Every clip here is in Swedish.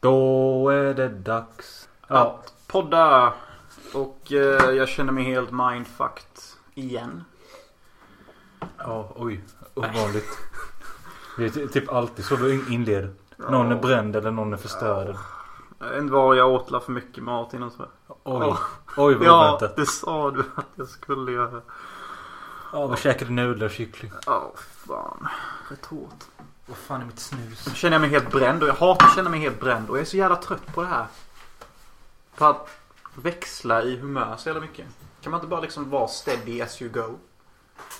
Då är det dags. Ja. Att podda. Och eh, jag känner mig helt mindfucked. Igen. Ja, oj. Ovanligt. Det är ty- typ alltid så du inleder. Någon är bränd eller någon är förstörd. Inte vad jag åt för mycket mat innan jag. Oj. Oj vad Ja, oväntat. det sa du att jag skulle göra. Ja, vad käkade nudlar och kyckling? Ja, fan. Rätt hårt. Vad fan är mitt snus? Nu känner jag mig helt bränd och jag hatar att känna mig helt bränd. Och jag är så jävla trött på det här. På att växla i humör så jävla mycket. Kan man inte bara liksom vara steady as you go?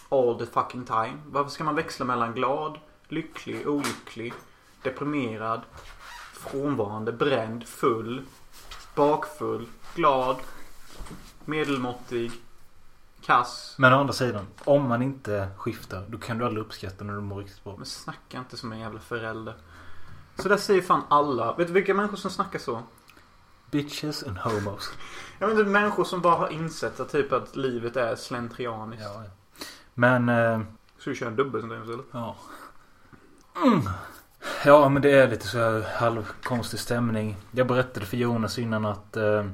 All the fucking time. Varför ska man växla mellan glad, lycklig, olycklig, deprimerad, frånvarande, bränd, full, bakfull, glad, medelmåttig, kass? Men å andra sidan. Om man inte skiftar. Då kan du aldrig uppskatta när du mår riktigt bra. Men snacka inte som en jävla förälder. Så där säger fan alla. Vet du vilka människor som snackar så? Bitches and homos. Jag vet inte, människor som bara har insett att typ att livet är slentrianiskt. Ja, ja. Men... Eh, Så du kör en dubbel som eller? ja. Mm. Ja men det är lite så här halvkonstig stämning. Jag berättade för Jonas innan att eh,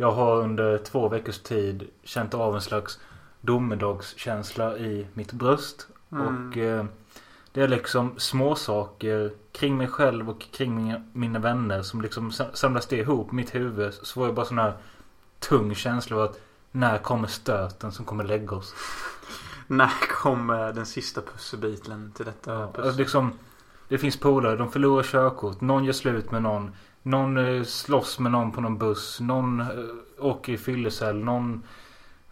jag har under två veckors tid känt av en slags domedagskänsla i mitt bröst. Mm. Och eh, det är liksom små saker kring mig själv och kring mina, mina vänner som liksom sa- samlas det ihop i mitt huvud. Så får jag bara sån här tung känsla av att när kommer stöten som kommer lägga oss? När kommer den sista pusselbiten till detta Ja, alltså liksom, det finns polare, de förlorar körkort. Någon gör slut med någon. Någon eh, slåss med någon på någon buss. Någon eh, åker i fyllecell. Någon...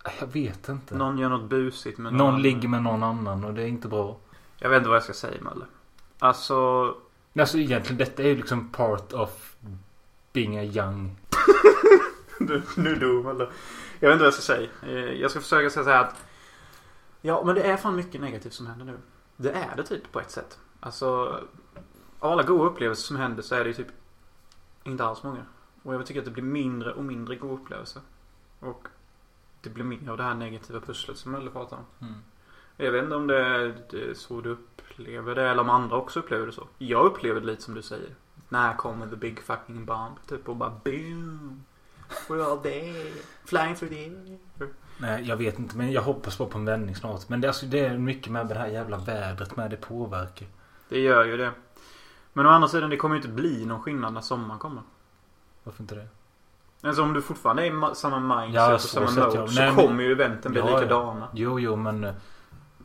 eh, Jag vet inte. Någon, Någon gör något busigt med någon. ligger med någon annan och det är inte bra. Jag vet inte vad jag ska säga Mölle. Alltså. Alltså egentligen detta är ju liksom part of being a young. Nu, nu dog Mölle. Jag vet inte vad jag ska säga. Jag ska försöka säga så här att. Ja men det är fan mycket negativt som händer nu. Det är det typ på ett sätt. Alltså. Av alla goda upplevelser som händer så är det ju typ. Inte alls många. Och jag tycker att det blir mindre och mindre goda upplevelser. Och. Det blir mer av det här negativa pusslet som Mölle pratar om. Mm. Jag vet inte om det är, det är så du upplever det eller om andra också upplever det så. Jag upplever det lite som du säger. När kommer the big fucking bomb? Typ och bara boom. We're all there. Flying through the air. Nej, jag vet inte men jag hoppas bara på en vändning snart. Men det, alltså, det är mycket med det här jävla vädret med. Det påverkar. Det gör ju det. Men å andra sidan det kommer ju inte bli någon skillnad när sommaren kommer. Varför inte det? Alltså om du fortfarande är i ma- samma mindset Ja, och samma mode ja. så Nej, kommer ju eventen bli Ja, likadana. Jo, jo men... eh,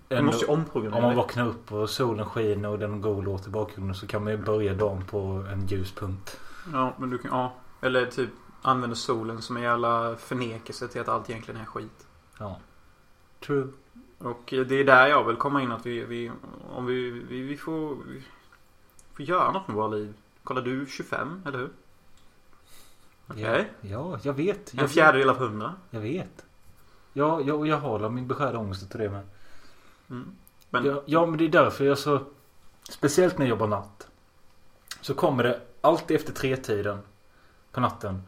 Du ändå- måste ju omprogrammera Om man vaknar upp och solen skiner och det är en god låt i bakgrunden så kan man ju börja dagen på en ljuspunkt. Ja, men du kan, ja. Eller typ använder solen som en jävla förnekelse till att allt egentligen är skit. Ja. True. Och det är där jag vill komma in att vi, vi om vi, vi, vi får, vi får göra något med våra liv. Kolla du är 25, eller hur? Okej. Ja, ja, jag vet. Jag En fjärdedel av hundra. Vet, jag vet. Ja, jag, jag har min beskärda ångest till det med. Mm. Men, Ja, ja, men det är därför jag så... Speciellt när jag jobbar natt. Så kommer det alltid efter tretiden på natten.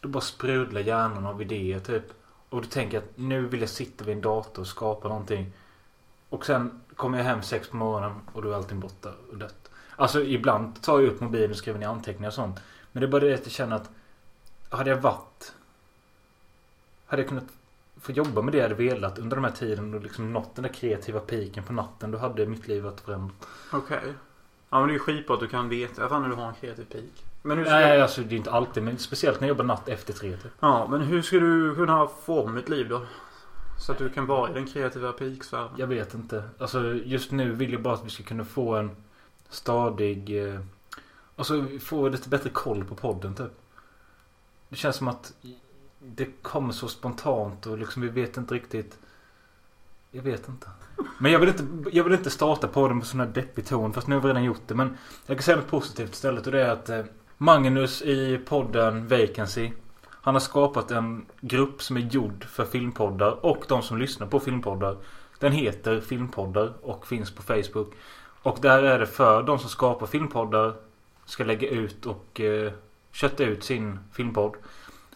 Då bara sprudlar hjärnan av idéer typ. Och du tänker att nu vill jag sitta vid en dator och skapa någonting. Och sen kommer jag hem sex på morgonen och då är allting borta och dött. Alltså ibland tar jag upp mobilen och skriver ner anteckningar och sånt. Men det är bara det att jag känner att hade jag varit... Hade jag kunnat få jobba med det jag hade velat under de här tiden och liksom nått den där kreativa piken på natten. Då hade mitt liv varit förändrat. Okej. Ja men det är ju skitbra att du kan veta fan när du har en kreativ peak. Men hur ska, Nej, alltså det är inte alltid. Men speciellt när jag jobbar natt efter tre typ. Ja men hur ska du kunna forma ett liv då? Så att du kan vara i den kreativa peaksfären. Jag vet inte. Alltså just nu vill jag bara att vi ska kunna få en stadig... Eh, alltså få lite bättre koll på podden typ. Det känns som att det kommer så spontant och liksom vi vet inte riktigt. Jag vet inte. Men jag vill inte, jag vill inte starta podden på sån här deppig ton fast nu har vi redan gjort det. Men jag kan säga något positivt istället och det är att eh, Magnus i podden Vacancy Han har skapat en grupp som är gjord för filmpoddar och de som lyssnar på filmpoddar. Den heter Filmpoddar och finns på Facebook. Och där är det för de som skapar filmpoddar ska lägga ut och eh, kötta ut sin filmpodd.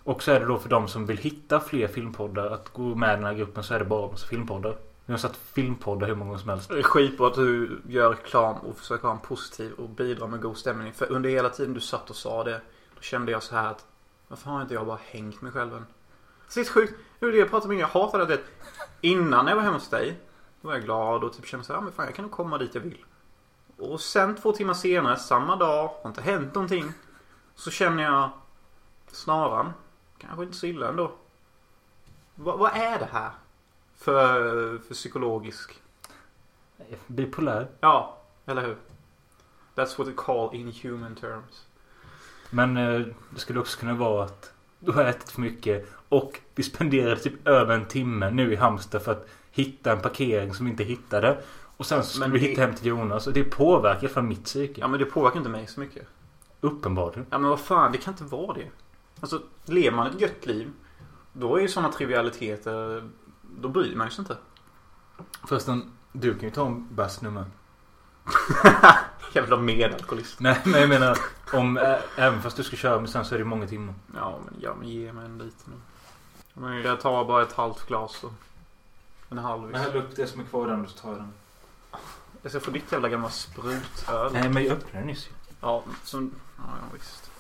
Och så är det då för de som vill hitta fler filmpoddar att gå med i den här gruppen så är det bara massa filmpoddar. Vi har satt filmpoddar hur många gånger som helst. Det är skitbra att du gör reklam och försöker ha en positiv och bidra med god stämning. För under hela tiden du satt och sa det. Då kände jag så här att. Varför har inte jag bara hängt mig själv än? Sist sjukt. Det är det jag pratade med. Jag hatade det. Innan jag var hemma hos dig. Då var jag glad och typ kände så här. Men fan jag kan nog komma dit jag vill. Och sen två timmar senare, samma dag. Har inte hänt någonting. Så känner jag. Snaran. Kanske inte så illa ändå. Va, vad är det här? För, för psykologisk Bipolär. Ja, eller hur? That's what we call in human terms. Men eh, det skulle också kunna vara att du har ätit för mycket. Och vi spenderade typ över en timme nu i Halmstad för att hitta en parkering som vi inte hittade. Och sen skulle Men vi det- hitta hem till Jonas. Och det påverkar för mitt psyke. Ja men det påverkar inte mig så mycket. Uppenbarligen. Ja men vad fan, det kan inte vara det. Alltså, lever man ett gött liv. Då är ju sådana trivialiteter. Då bryr man sig inte. Förresten, du kan ju ta en bärs nu med. Jävla medalkoholist. Nej, men jag menar om ä- även fast du ska köra men sen så är det många timmar. Ja men, ja, men ge mig en liten nu. Men jag tar bara ett halvt glas och en halv. Men häll upp det som är kvar i den så tar jag den. Jag ska få ditt jävla gamla sprutöl. Nej, men jag öppnade nyss ju. Ja, som... Ja visst.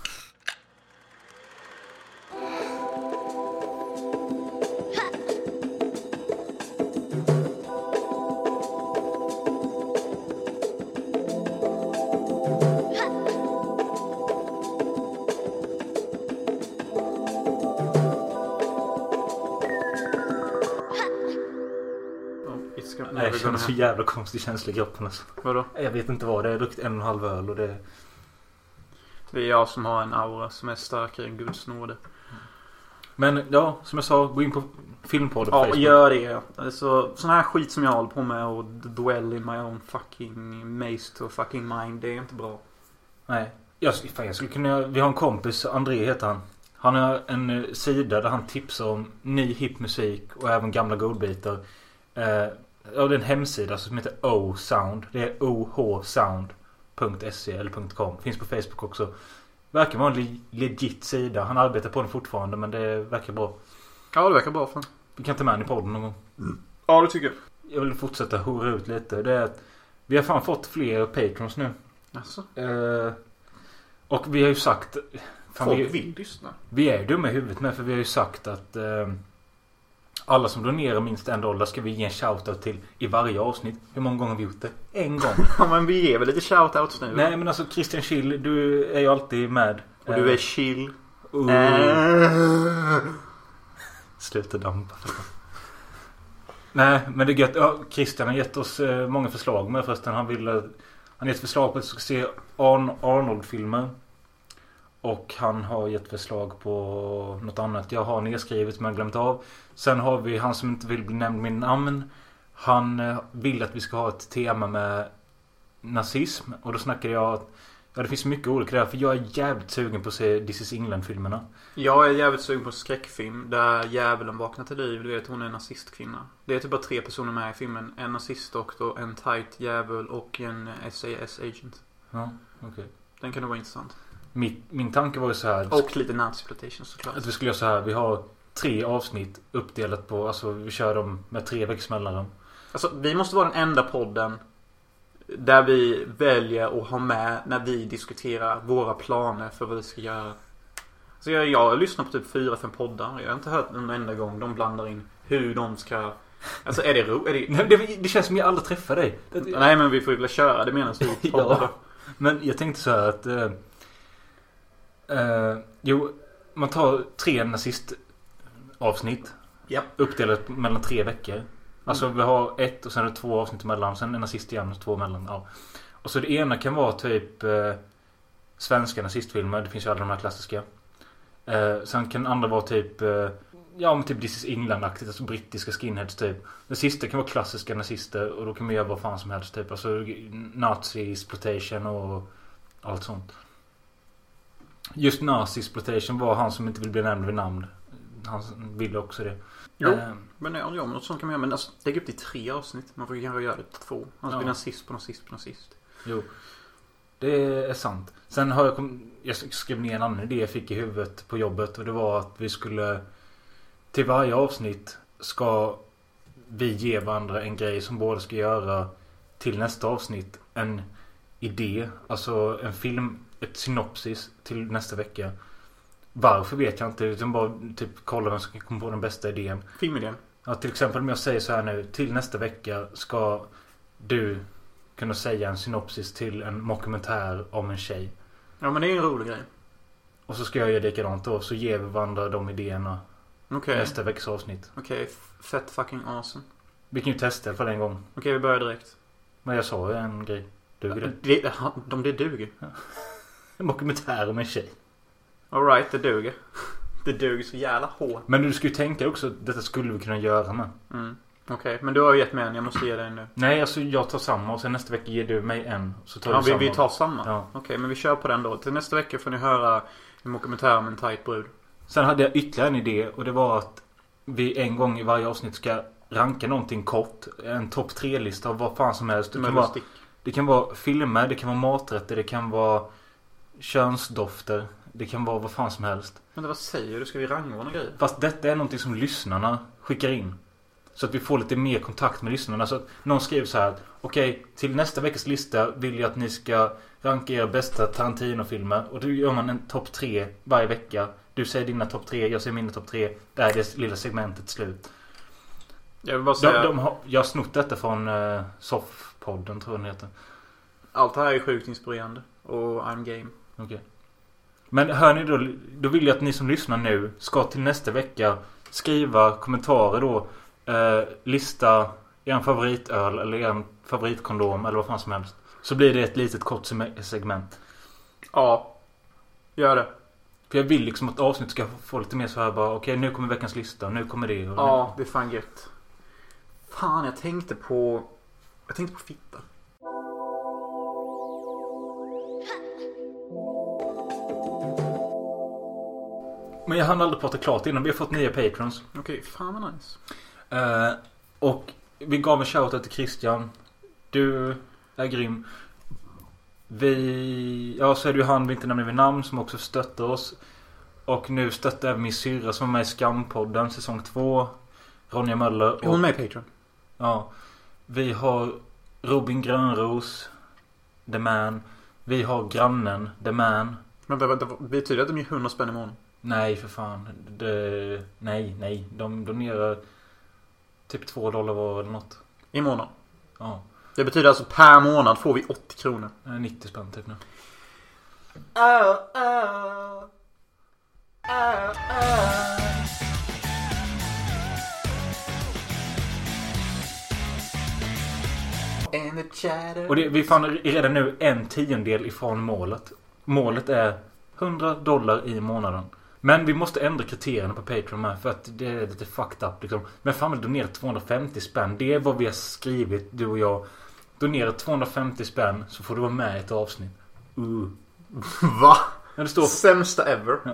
Känner gonna så jävla konstig känsla i kroppen alltså. Vadå? Jag vet inte vad det är. Druckit en och en halv öl och det... Det är jag som har en aura som är starkare än Guds nåde. Men ja, som jag sa, gå in på filmpodden på Ja, Facebook. gör det. Alltså, sån här skit som jag håller på med och dwell in my own fucking maze to fucking mind. Det är inte bra. Nej. Jag, fan, jag skulle kunna... Vi har en kompis, André heter han. Han har en eh, sida där han tipsar om ny hip musik och även gamla godbitar. Eh, ja, det är en hemsida som heter O-sound. Det är ohsound.se eller .com. Finns på Facebook också. Verkar vara en le- legit sida. Han arbetar på den fortfarande men det verkar bra. Ja, det verkar bra fan. Vi kan ta med den i podden någon gång. Ja, det tycker jag. Jag vill fortsätta hora ut lite. Det är att vi har fan fått fler patrons nu. Alltså, Eh, och vi har ju sagt... Fan, folk vi, vill lyssna. vi är ju dumma i huvudet med för vi har ju sagt att eh, alla som donerar minst en dollar ska vi ge en shoutout till i varje avsnitt. Hur många gånger har vi gjort det? En gång. Ja, men vi ger väl lite shoutouts nu. Nej men alltså Christian Schill, du är ju alltid med. Och du är chill. Uh, Äh. Sluta dampa. Nej men det är gött. Ja, Christian har gett oss eh, många förslag med förresten. Han ville... Han har gett förslag på att vi ska se Arn Arnold-filmer. Och han har gett förslag på något annat. Jag har nedskrivet men glömt av. Sen har vi han som inte vill bli nämnd med namn. Han eh, vill att vi ska ha ett tema med nazism. Och då snackade jag att Ja det finns mycket olika där. För jag är jävligt sugen på att se This is England-filmerna. Jag är jävligt sugen på skräckfilm där djävulen vaknar till liv. Du vet hon är en nazistkvinna. Det är typ bara tre personer med i filmen. En nazistdoktor, en tight djävul och en SAS-agent. Ja, okej. Den kan nog vara intressant. Mitt, min tanke var ju så här. Och lite nazi-exploitation såklart. Att vi skulle göra så här. Vi har tre avsnitt uppdelat på. Alltså vi kör dem med tre veckors mellanrum. Alltså vi måste vara den enda podden där vi väljer att ha med när vi diskuterar våra planer för vad vi ska göra. Så jag, jag lyssnar på typ fyra, fem poddar. Jag har inte hört en enda gång de blandar in hur de ska... Alltså är det ro... Är det... Nej, det, det känns som jag aldrig träffar dig. Det, Nej men vi får ju väl köra det medan vi poddar Ja. Men jag tänkte så här att... Eh, eh, jo, man tar tre nazist-avsnitt. Japp. Uppdelat mellan tre veckor. Alltså vi har ett och sen är det två avsnitt emellan. Sen en nazist igen och två emellan. Ja. Och så det ena kan vara typ eh, svenska nazistfilmer. Det finns ju alla de här klassiska. Eh, sen kan andra vara typ eh, Ja men typ This is England-aktigt. Alltså brittiska skinheads typ. Det sista kan vara klassiska nazister. Och då kan man göra vad fan som helst typ. Alltså nazi exploitation och allt sånt. Just nazi exploitation var han som inte vill bli nämnd vid namn. Han ville också det. Jo. Eh, Men ja, ja, men något sånt kan man göra. Men alltså, lägg upp det i tre avsnitt. Man får kanske göra det till två. Annars Ja. blir nazist på nazist på nazist. Jo. Det är sant. Sen har jag kom, Jag skrev ner en annan idé jag fick i huvudet på jobbet. Och det var att vi skulle Till varje avsnitt ska vi ger varandra en grej som båda ska göra till nästa avsnitt. En idé, alltså en film, ett synopsis till nästa vecka. Varför vet jag inte. Utan bara typ kolla vem som kan komma på den bästa idén. Filmidén. Ja, till exempel om jag säger så här nu. Till nästa vecka ska du kunna säga en synopsis till en mockumentär om en tjej. Ja men det är ju en rolig grej. Och så ska jag göra likadant då. Så ger vi varandra de idéerna Okej. nästa veckas avsnitt. Okej. f- Fett fucking awesome. Vi kan ju testa för en gång. Okej vi börjar direkt. Men jag sa ju en grej. Duger det? Det, de det duger. En mockumentär om en tjej. Alright, det duger. Det duger så jävla hårt. Men du ska ju tänka också att detta skulle vi kunna göra med. Mm. Okej, men du har ju gett mig en. Jag måste ge dig en nu. Nej, alltså jag tar samma och sen nästa vecka ger du mig en. Så tar Ja, vi, samma. vi tar samma? Ja. Okej, men vi kör på den då. Till nästa vecka får ni höra en dokumentär om en tight brud. Sen hade jag ytterligare en idé och det var att vi en gång i varje avsnitt ska ranka någonting kort. En topp tre-lista av vad fan som helst. Det kan, vara, det kan vara filmer, det kan vara maträtter, det kan vara könsdofter. Det kan vara vad fan som helst. Men vad säger du? Ska vi rangordna grejer? Fast detta är någonting som lyssnarna skickar in. Så att vi får lite mer kontakt med lyssnarna. Så att någon skriver så här. Okej, till nästa veckas lista vill jag att ni ska ranka era bästa Tarantino-filmer. Och då gör man en topp tre varje vecka. Du säger dina topp tre, jag säger mina topp tre. Där är det lilla segmentet slut. Jag vill bara De, säga. de har, jag har snott detta från uh, Soffpodden tror jag den heter. Allt det här är sjukt inspirerande. Och I'm game. Okej. Men hör ni då, då vill jag att ni som lyssnar nu ska till nästa vecka skriva kommentarer då. Eh, lista er favoritöl eller er favoritkondom eller vad fan som helst. Så blir det ett litet kort seg- segment. Ja. Gör det. För jag vill liksom att avsnitt ska få lite mer så här bara okej nu kommer veckans lista, nu kommer det och Ja, det är fan gött. Fan, jag tänkte på... Jag tänkte på fitta. Men jag hann aldrig prata klart innan vi har fått nya patrons. Okej, fan vad nice. Eh, och vi gav en shoutout till Christian. Du är grym. Vi... Ja, så är det ju han vi inte nämner vid namn som också stöttar oss. Och nu stöttar även min syrra som är med i Skampodden säsong 2. Ronja Möller. Är hon Och, med i Patreon? ja. Vi har Robin Grönros. The Man. Vi har grannen. The Man. Men vänta, vänta, betyder det att de ger 100 spänn i månaden? Nej, för fan. Det, nej, nej. De donerar typ 2 dollar var eller något. I månaden? Ja. Det betyder alltså per månad får vi 80 kronor. Eh, 90 spänn typ nu. Oh, oh. Oh, oh. Och det, vi fan är redan nu en tiondel ifrån målet. Målet är 100 dollar i månaden. Men vi måste ändra kriterierna på Patreon med för att det är lite fucked up liksom. Men fan vill donera 250 spänn. Det är vad vi har skrivit du och jag. Donera 250 spänn så får du vara med i ett avsnitt. Uh. Va? Ja, det står... Sämsta ever. Ja.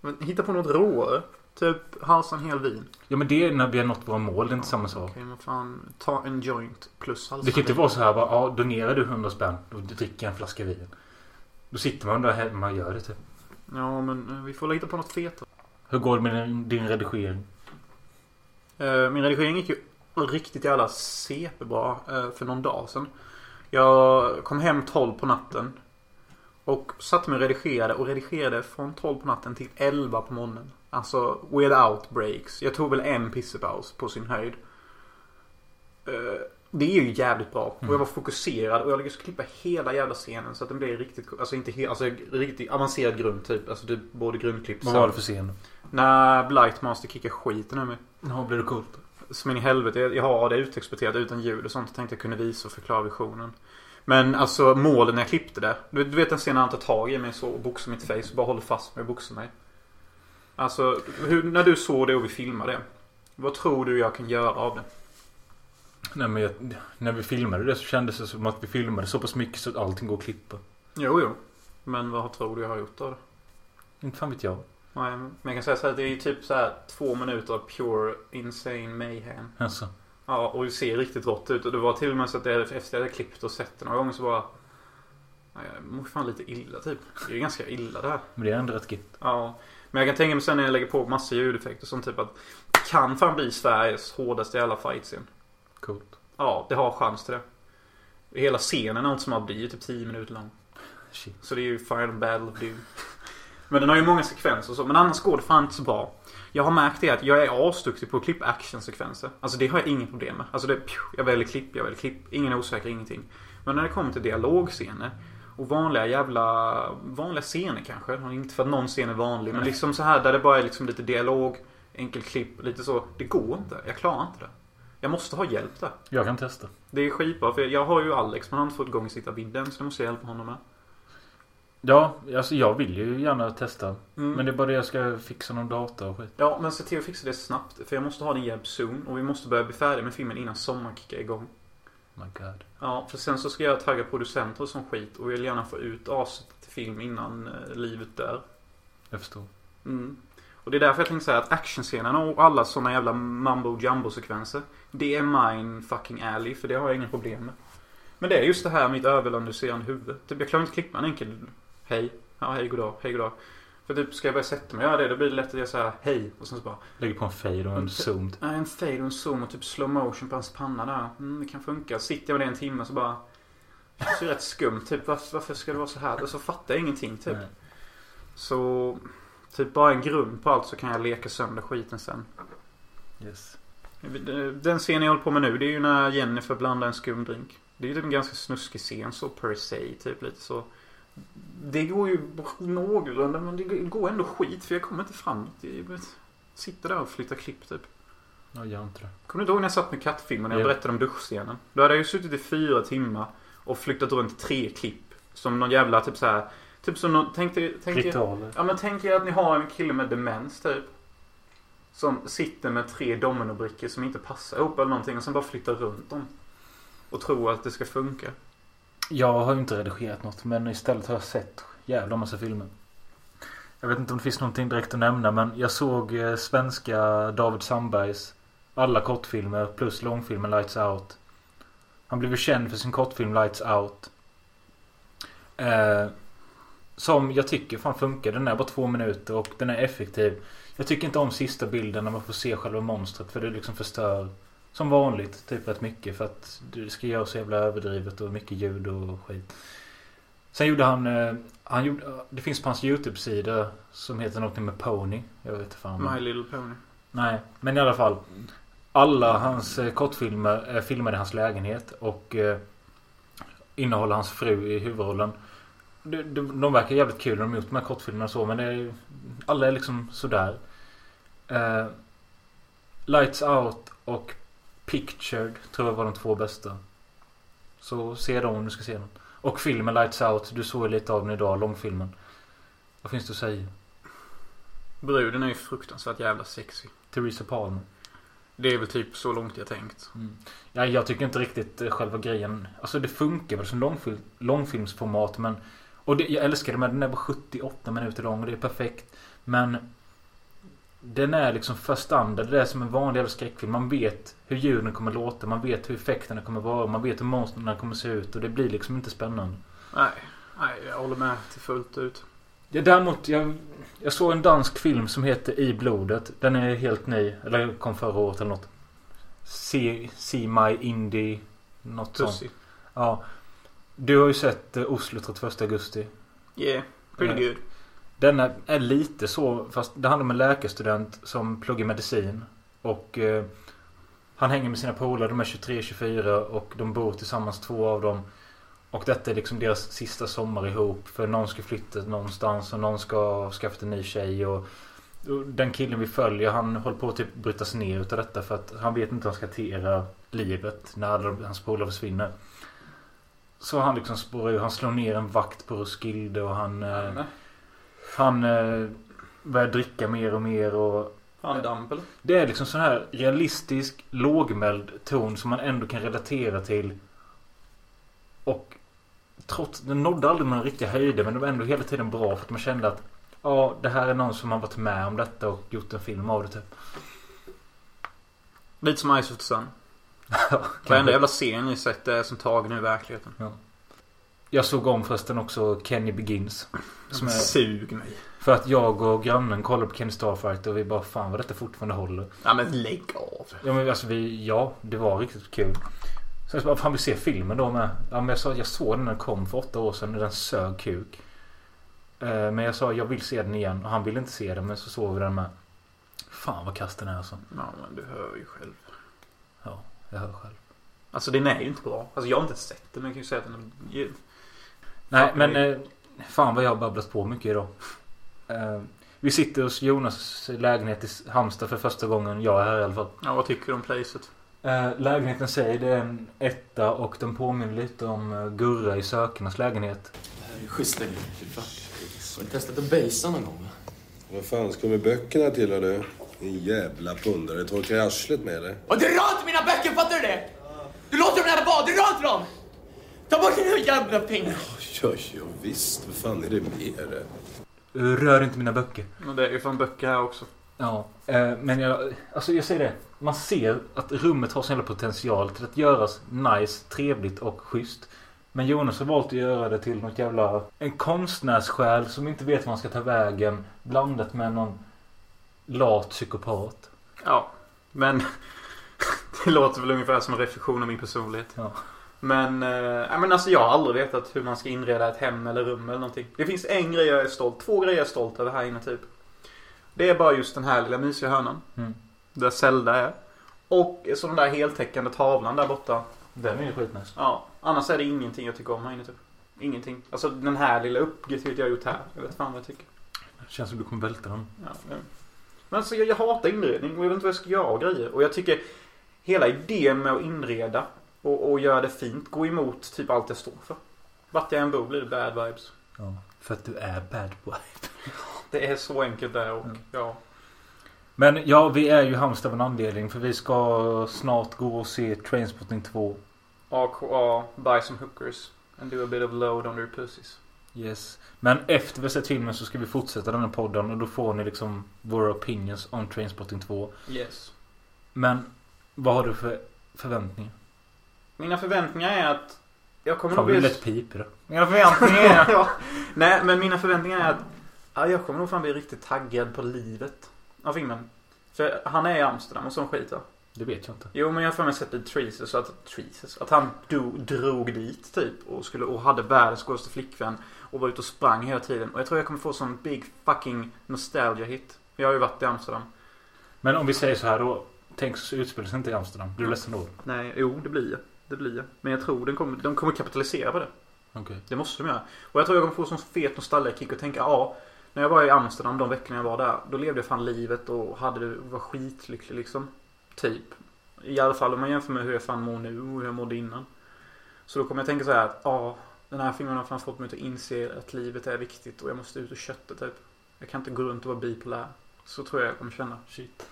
Men hitta på något råare. Typ halsa en hel vin. Ja men det är när vi har nått våra mål. Det är inte samma sak. Okej men fan. Ta en joint plus halsa Det kan inte vara så här bara, ja donerar du 100 spänn. Då dricker jag en flaska vin. Då sitter man där hemma och gör det typ. Ja men eh, vi får hitta på något fetare. Hur går det med din, din redigering? Eh, Min redigering gick ju riktigt jävla CP-bra eh, för någon dag sedan. Jag kom hem 12 på natten. Och satte mig och redigerade och redigerade från 12 på natten till 11 på morgonen. Alltså without breaks. Jag tog väl en pissepaus på sin höjd. Det är ju jävligt bra. Och jag var fokuserad och jag lyckades klippa hela jävla scenen så att den blev riktigt, alltså inte helt, alltså riktigt avancerad grund typ. Alltså typ både grundklipp Vad var det för scen? När Blightmaster kickar skiten ur mig. Ja, blir det coolt? Som in i helvete. Jag har det utexporterat utan ljud och sånt. Jag tänkte jag kunde visa och förklara visionen. Men alltså målen när jag klippte det. Du, du vet den scenen han tar tag i mig så och boxar mitt face och bara håller fast mig och boxar mig. Alltså, hur, när du såg det och vi filmade det. Vad tror du jag kan göra av det? Nej men jag, när vi filmade det så kändes det som att vi filmade så pass mycket så att allting går att klippa. Jo, jo. Men vad tror du jag har gjort av det? Inte fan vet jag. Nej, men jag kan säga så här att det är typ så här två minuter av pure insane mayhem. Alltså. Ja, och det ser riktigt rått ut. Och det var till och med så att jag, efter jag hade klippt och sett det några gånger så bara... Nej, Jag mår fan lite illa typ. Det är ganska illa det här. Men det är ändå rätt gött. Ja. Men jag kan tänka mig sen när jag lägger på massa ljudeffekter som typ att kan fan bli Sveriges hårdaste jävla fightscen. Coolt. Ja, det har chans till det. Hela scenen är inte som att bli typ 10 minuter lång. Shit. Så det är ju Final Battle of Doom. Men den har ju många sekvenser och så. Men annars går det fan inte så bra. Jag har märkt det att jag är asduktig på att klippa actionsekvenser. Alltså det har jag inget problem med. Alltså det, jag väljer klipp, jag väljer klipp. Ingen är osäker, ingenting. Men när det kommer till dialogscener och vanliga jävla... Vanliga scener kanske. Inte för att någon scen är vanlig. Men liksom så här där det bara är liksom lite dialog, enkel klipp, lite så. Det går inte. Jag klarar inte det. Jag måste ha hjälp där. Jag kan testa. Det är skitbra för jag har ju Alex men han har inte fått igång sitta vidden så det måste jag hjälpa honom med. Ja, alltså jag vill ju gärna testa. Mm. Men det är bara det jag ska fixa någon data och skit. Ja, men se till att fixa det snabbt. För jag måste ha din hjälp soon. Och vi måste börja bli färdiga med filmen innan sommaren kickar igång. My God. Ja, för sen så ska jag tagga producenter och sån skit. Och vill gärna få ut aset till film innan eh, livet dör. Jag förstår. Mm. Och det är därför jag tänkte säga att actionscenerna och alla såna jävla mambo jumbo sekvenser. Det är mine fucking alley. För det har jag inga problem med. Men det är just det här mitt överanalyserande huvud. Typ jag klarar inte klippa en enkel Hej. Ja, hej goddag. Hej goddag. För typ ska jag börja sätta mig och göra det då blir det lätt att jag säger hej. Och sen så bara. Lägger på en fade och en zoom. Nej, en fade och en zoom och typ slow motion på hans panna där. Mm, det kan funka. Sitter jag med det en timme så bara. Det känns ju rätt skumt. Typ varför, varför ska det vara så här? Och så fattar jag ingenting typ. Nej. Så. Typ bara en grund på allt så kan jag leka sönder skiten sen. Yes. Den scenen jag håller på med nu det är ju när Jennifer blandar en skum drink. Det är ju typ en ganska snuskig scen så per se. Typ lite så. Det går ju någorlunda men det går ändå skit för jag kommer inte framåt. Jag sitter där och flyttar klipp typ. Ja, gör inte det. Kommer du inte ihåg när jag satt med kattfilmen och jag Ja. berättade om duschscenen? Då hade jag ju suttit i fyra timmar och flyttat runt tre klipp. Som någon jävla typ så här. Typ som någon, tänk dig, tänk er. Ja men tänk er att ni har en kille med demens typ. Som sitter med tre dominobrickor som inte passar ihop eller någonting och sen bara flyttar runt dem. Och tror att det ska funka. Jag har ju inte redigerat något men istället har jag sett jävla massa filmer. Jag vet inte om det finns någonting direkt att nämna men jag såg eh, svenska David Sandbergs alla kortfilmer plus långfilmen Lights Out. Han blev ju känd för sin kortfilm Lights Out. Eh, som jag tycker fan funkar. Den är bara två minuter och den är effektiv. Jag tycker inte om sista bilden när man får se själva monstret för det liksom förstör som vanligt typ rätt mycket för att det ska göra så jävla överdrivet och mycket ljud och skit. Sen gjorde han, eh, han gjorde, det finns på hans YouTube-sida som heter någonting med Pony. Jag vet inte fan. My Little Pony. Nej, men i alla fall. Alla hans eh, kortfilmer är filmade i hans lägenhet och eh, innehåller hans fru i huvudrollen. De, de, de verkar jävligt kul när de gjort de här kortfilmerna och så men det är, alla är liksom sådär. Eh, Lights Out och Pictured tror jag var de två bästa. Så se dem om du ska se dem. Och filmen Lights Out. Du såg lite av den idag, långfilmen. Vad finns det att säga? Bruden är ju fruktansvärt jävla sexy. Theresa Palmer. Det är väl typ så långt jag tänkt. Mm. Ja, jag tycker inte riktigt eh, själva grejen. Alltså det funkar väl som långfil långfilmsformat men... Och det, jag älskar det med den är bara 78 minuter lång och det är perfekt. Men... Den är liksom för standard. Det är som en vanlig jävla skräckfilm. Man vet hur ljuden kommer låta. Man vet hur effekterna kommer vara. Man vet hur monstren kommer se ut. Och det blir liksom inte spännande. Nej, nej jag håller med till fullt ut. Ja, däremot, jag, jag såg en dansk film som heter I blodet. Den är helt ny. Eller kom förra året eller något. See, See My Indie. Något sånt. Pussy. Ja. Du har ju sett eh, Oslo 31 augusti. Yeah, pretty Nej. good. Den är, lite så, fast det handlar om en läkarstudent som pluggar medicin. Och eh, han hänger med sina polare, de är 23-24 och de bor tillsammans två av dem. Och detta är liksom deras sista sommar ihop. För någon ska flytta någonstans och någon ska skaffa en ny tjej. Och, och den killen vi följer han håller på att typ brytas ner utav detta för att han vet inte hur han ska hantera livet när alla hans polare försvinner. Så han liksom spårar ur. Han slår ner en vakt på Roskilde och han... Eh, han eh, börjar dricka mer och mer och... Fan damp eller? Det är liksom sån här realistisk, lågmäld ton som man ändå kan relatera till. Och trots... Den nådde aldrig några riktiga höjder men det var ändå hela tiden bra för att man kände att Ja, det här är någon som har varit med om detta och gjort en film av det typ. Lite som Ice of the Sun. Varenda jävla scen jag sett är som tagen ur verkligheten. Jag såg om förresten också Kenny Begins. Som är, Sug mig. för att jag och grannen kollade på Kenny Starfighter och vi bara fan vad detta fortfarande håller. Ja men lägg av. Ja men alltså vi, ja det var riktigt kul. Så bara, fan vi ser filmen då med. Ja men jag sa, jag såg den när den kom för åtta år sedan och den sög kuk. Eh, Men jag sa jag vill se den igen och han ville inte se den men så såg vi den med. Fan vad kass den är alltså. Ja men du hör ju själv. Ja, jag hör själv. Alltså den är ju inte bra. Alltså jag har inte sett den men jag kan ju säga att den är... Nej Fan, men eh, fan vad jag har babblat på mycket idag. Eh, vi sitter hos Jonas lägenhet i Halmstad för första gången. Jag är här i alla fall. Ja vad tycker du om placet? Eh, lägenheten säger det är en etta och den påminner lite om eh, Gurra i Sökarnas lägenhet. Det här är schysst lägenhet. Har du testat att basea någon gång? va? Vad fan ska med böckerna till du? Din jävla pundare. Torkar jag arslet med dig? Och du rör inte mina böcker, fattar du det? Du låter dem där vara, du rör inte dem! Ta bort dina jävla pengar! Ja, ja visst. Vad fan är det med det? Rör inte mina böcker. Men det är ju fan böcker här också. Ja, eh, men jag, alltså jag säger det. Man ser att rummet har sån jävla potential till att göras nice, trevligt och schysst. Men Jonas har valt att göra det till något jävla... En konstnärssjäl som inte vet var han ska ta vägen. Blandat med någon lat psykopat. Ja. Men det låter väl ungefär som en reflektion av min personlighet. Ja. Men, eh, men alltså jag har aldrig vetat hur man ska inreda ett hem eller rum eller någonting. Det finns en grej jag är stolt, två grejer jag är stolt över här inne typ. Det är bara just den här lilla mysiga hörnan. Mm. Där Zelda är. Och så den där heltäckande tavlan där borta. Den är ju skitnice. Ja, annars är det ingenting jag tycker om här inne typ. Ingenting. Alltså den här lilla uppgreppet jag har gjort här. Jag vet fan vad jag tycker. Det känns som du kommer välta den. Ja, ja. Men alltså jag, jag hatar inredning och jag vet inte vad jag ska göra av grejer. Och jag tycker hela idén med att inreda och, och göra det fint går emot typ allt jag står för. Vart jag än bor blir det bad vibes. Ja, för att du är bad boy. Det är så enkelt där och Mm. ja. Men ja, vi är ju Halmstad av en anledning. För vi ska snart gå och se Trainspotting 2. AKA, buy some hookers. And do a bit of load on their pussies. Yes. Men efter vi har sett filmen så ska vi fortsätta den här podden och då får ni liksom våra opinions om Trainspotting 2. Yes. Men vad har du för förväntningar? Mina förväntningar är att jag kommer Fan nog bli... lätt piper då. Mina förväntningar är... ja. Nej, men mina förväntningar är att ja, jag kommer nog fan bli riktigt taggad på livet av filmen. För han är i Amsterdam och sån skit va? Det vet jag inte. Jo, men jag har för mig sett i Treases så att, Treases, att han do, drog dit typ och, skulle, och hade världens godaste flickvän och var ute och sprang hela tiden. Och jag tror jag kommer få sån big fucking nostalgia hit. Jag har ju varit i Amsterdam. Men om vi säger så här då. Tänk så utspelar sig inte i Amsterdam. Blir du ledsen då? Nej, jo det blir jag. Det blir jag. Men jag tror den kommer, de kommer kapitalisera på det. Okej. Det måste de göra. Och jag tror jag kommer få sån fet nostalgia-kick och tänka ja. När jag var i Amsterdam de veckorna jag var där. Då levde jag fan livet och hade det, var skitlycklig liksom. Typ. I alla fall om man jämför med hur jag fan mår nu och hur jag mådde innan. Så då kommer jag tänka så här att ja. Den här filmen har fan fått mig att inse att livet är viktigt och jag måste ut och kötta typ. Jag kan inte gå runt och vara bipolär. Så tror jag jag kommer känna. Shit.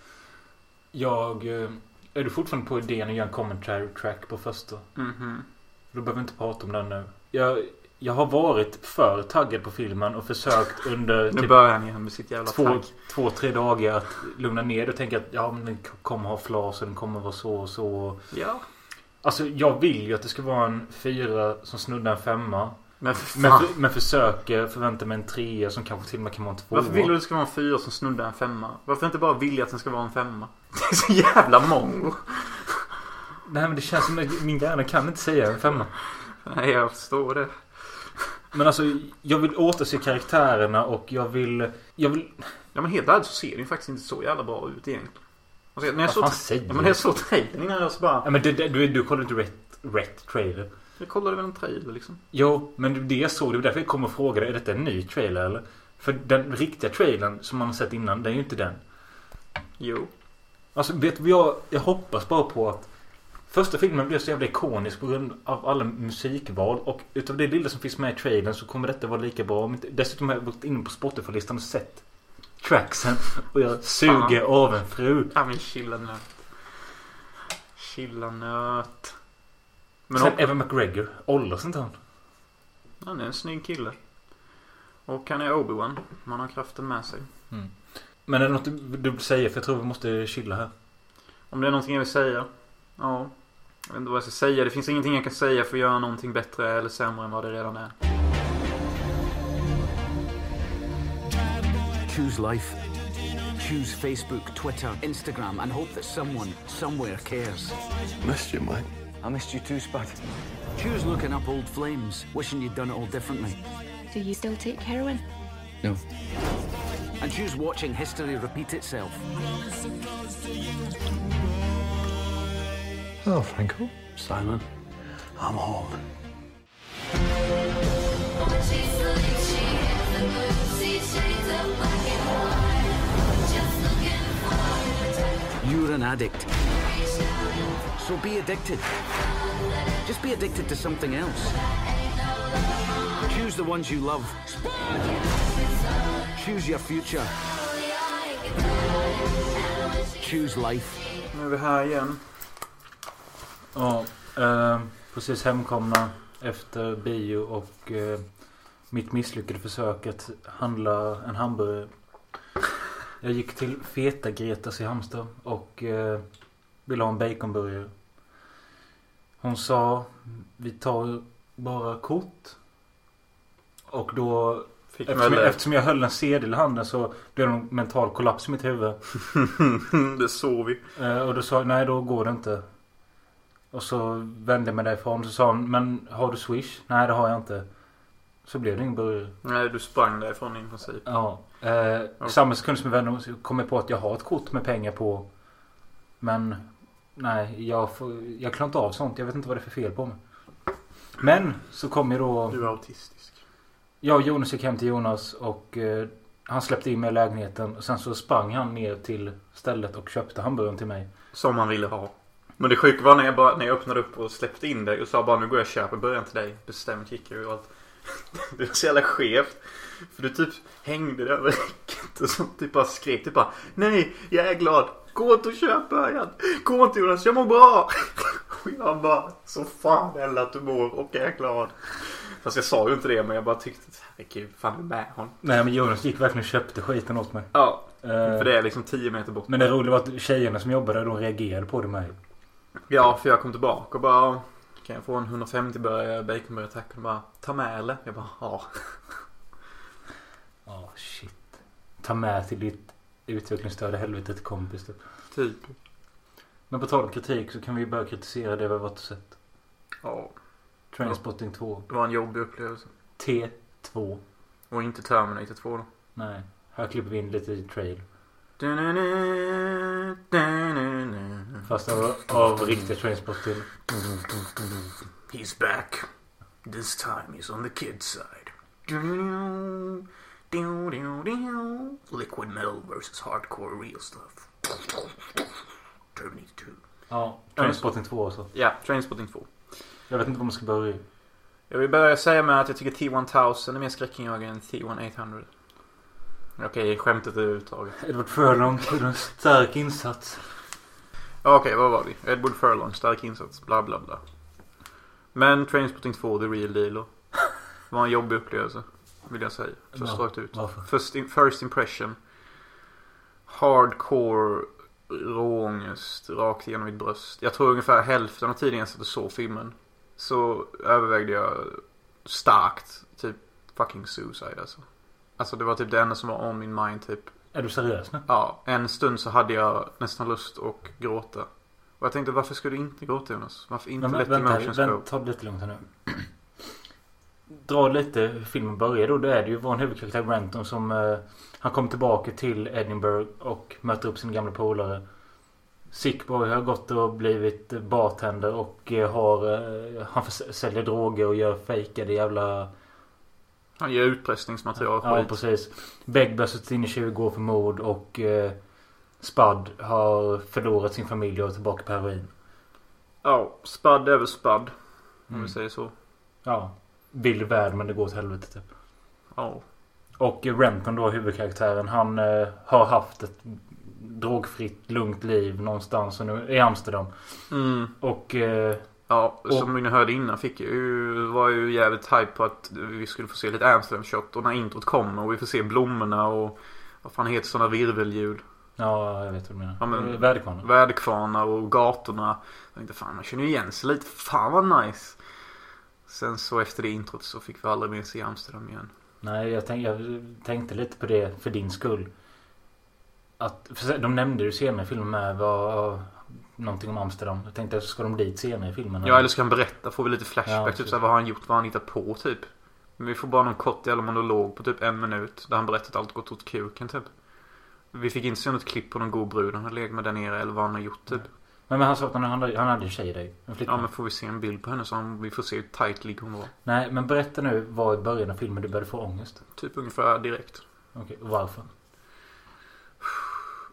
Jag... Är du fortfarande på idén att göra en commentary track på första? Mhm. Då behöver vi inte prata om den nu. Jag, jag har varit för taggad på filmen och försökt under Nu typ börjar han igen med sitt jävla två, tagg. två, tre dagar att lugna ner och tänka att ja men den kommer ha flas och den kommer vara så och så. Ja. Alltså jag vill ju att det ska vara en fyra som snuddar en femma. Men för Men, men försöker förvänta mig en trea som kanske till och med kan vara en tvåa. Varför vill du att det ska vara en fyra som snuddar en femma? Varför inte bara vilja att den ska vara en femma? Det är så jävla mongo. Nej men det känns som att min hjärna kan inte säga en femma. Nej, jag förstår det. Men alltså jag vill återse karaktärerna och jag vill... Jag vill... Ja men helt ärligt så ser det ju faktiskt inte så jävla bra ut egentligen. Alltså, när jag Vad fan säger ja, du? men när jag såg trailern innan jag så bara... Ja, men det, det, du, du kollar inte rätt, rätt trailer. Jag kollade väl en trailer liksom. Jo, men det jag såg, det var därför jag kom och frågade. Är detta en ny trailer eller? För den riktiga trailern som man har sett innan, det är ju inte den. Jo. Alltså vet du jag, jag hoppas bara på att Första filmen blev så jävla ikonisk på grund av alla musikval och utav det lilla som finns med i trailern så kommer detta vara lika bra. Dessutom har jag gått in på Spotify-listan och sett tracksen och jag suger av en fru. Ja men chilla nöt. Chilla nöt. Men Sen och, Evan McGregor, åldras inte han? han är en snygg kille. Och han är Obi-Wan. Man har kraften med sig. Men är det något du, vill säga? För jag tror vi måste chilla här. Om det är någonting jag vill säga. Ja. Jag vet inte vad jag ska säga. Det finns ingenting jag kan säga för att göra någonting bättre eller sämre än vad det redan är. Choose life. Choose Facebook, Twitter, Instagram, and hope that someone, somewhere cares. Missed you, mate. I missed you too, Spud. Choose looking up old flames, wishing you'd done it all differently. Do you still take heroin? No. And choose watching history repeat itself. Oh, Franco. Simon. I'm home. You're an addict. So be addicted. Just be addicted to something else. Choose the ones you love. Choose your future. Choose life. Nu är vi här igen. Ja, eh, precis hemkomna efter bio och eh, mitt misslyckade försök att handla en hamburgare. Jag gick till Feta Gretas i Halmstad och eh, ville ha en baconburgare. Hon sa vi tar bara kort. Och då Fick eftersom, jag, eftersom jag höll en sedel i handen så blev det en mental kollaps i mitt huvud. det såg vi. Eh, och då sa jag, nej då går det inte. Och så vände jag mig därifrån. Så sa hon, men har du swish? Nej det har jag inte. Så blev det ingen burgare. Nej, du sprang därifrån i princip. Ja. Eh, Samma sekund som jag vände mig kom jag på att jag har ett kort med pengar på. Men nej, jag, får, jag klarar inte av sånt. Jag vet inte vad det är för fel på mig. Men så kom ju då... Du är autistisk. Jag och Jonas gick hem till Jonas och eh, han släppte in mig i lägenheten. Och sen så sprang han ner till stället och köpte hamburgaren till mig. Som han ville ha. Men det sjuka var när jag, bara, när jag öppnade upp och släppte in dig och sa bara nu går jag och köper början till dig. Bestämt gick jag och allt. Det var så jävla skevt. För du typ hängde där över räcket och så typ bara skrek typ bara Nej, jag är glad. Gå inte och köp början. Gå inte Jonas, jag mår bra. Och jag bara så fan heller att du mår och är glad. Fast jag sa ju inte det men jag bara tyckte herregud fan är med hon? Nej men Jonas gick verkligen och köpte skiten åt mig. Ja, Eh, för det är liksom 10 meter bort. Men det roliga var att tjejerna som jobbade de reagerade på det med. Ja, för jag kom tillbaka och bara Kan jag få en 150 burgare baconburgare tack? Och de bara Ta med eller? Jag bara ja. Ja, shit. Ta med till ditt utvecklingsstörda helvete till kompis typ. Typ. Men på tal om kritik så kan vi börja kritisera det vi har varit och sett. Ja. Trainspotting 2. Det var en jobbig upplevelse. T2. Och inte Terminator 2 då. Nej. Här klipper vi in lite i trail. Fast av, av riktiga Trainspotting. He's back. This time he's on the kid's side. Liquid metal versus hardcore real stuff. Terminator 2. Ja, Trainspotting 2 alltså. Ja, Trainspotting 2. Jag vet inte var man ska börja. Jag vill börja säga med att jag tycker T1000 är mer skräckinjagande än T1800. Okej, skämtet är uttaget. Edward Furlong gjorde en stark insats. Okej, vad var vi? Edward Furlong, stark insats, bla bla bla. Men Trainspotting 2, the real deal då. var en jobbig upplevelse. Vill jag säga. Så Ja, rakt ut. Varför? First, in, first impression. Hardcore råångest rakt igenom mitt bröst. Jag tror ungefär hälften av tiden jag satt och såg filmen. Så övervägde jag starkt typ fucking suicide alltså. Alltså det var typ det enda som var on min mind typ. Är du seriös nu? Ja, en stund så hade jag nästan lust att gråta. Och jag tänkte varför ska du inte gråta Jonas? Varför inte Men, let vänta, emotions vänta, go? ta det lite lugnt här nu. Dra lite hur filmen börjar då. Det är det ju vår huvudkaraktär Renton som... Eh, han kommer tillbaka till Edinburgh och möter upp sin gamla polare. Sickboy har gått och blivit bartender och eh, har... Eh, han säljer droger och gör fejkade jävla... Han ger utpressningsmaterial Ja, skit. precis. Begg suttit inne i 20 år för mord och... Eh, Spud har förlorat sin familj och är tillbaka på heroin. Ja, Spud är väl Spud. Om Mm. vi säger så. Ja. Vild värld men det går åt helvete typ. Ja. Och Renton då, huvudkaraktären, han eh, har haft ett drogfritt, lugnt liv någonstans och nu, i Amsterdam. Mm. Och eh, Ja, Och- som ni hörde innan fick ju, var ju jävligt hype på att vi skulle få se lite Amsterdam shot och när introt kommer och vi får se blommorna och vad fan heter sådana virvelljud. Ja, jag vet vad du menar. Ja, men- Väderkvarnar. Väderkvarnar och gatorna. Jag tänkte fan man känner ju igen sig lite. Fan vad nice. Sen så efter det introt så fick vi aldrig mer se Amsterdam igen. Nej, jag, tänk, jag tänkte lite på det för din skull. Att, de nämnde ju senare i filmen med var någonting om Amsterdam. Jag tänkte, ska de dit senare i filmen? Ja eller ska han berätta? Får vi lite Ja, flashback? typ precis. såhär, vad har han gjort? Vad har han hittat på typ? Men vi får bara någon kort jävla monolog på typ en minut. Där han berättar att allt gått åt kuken typ. Vi fick inte se något klipp på någon god brud han hade legat med där nere eller vad han har gjort typ. Men, men han sa att han hade, han hade en tjej där. En. Ja men får vi se en bild på henne så han, vi får se hur tight ligger hon var. Nej, men berätta nu vad i början av filmen du började få ångest. Typ ungefär direkt. Okej, och varför?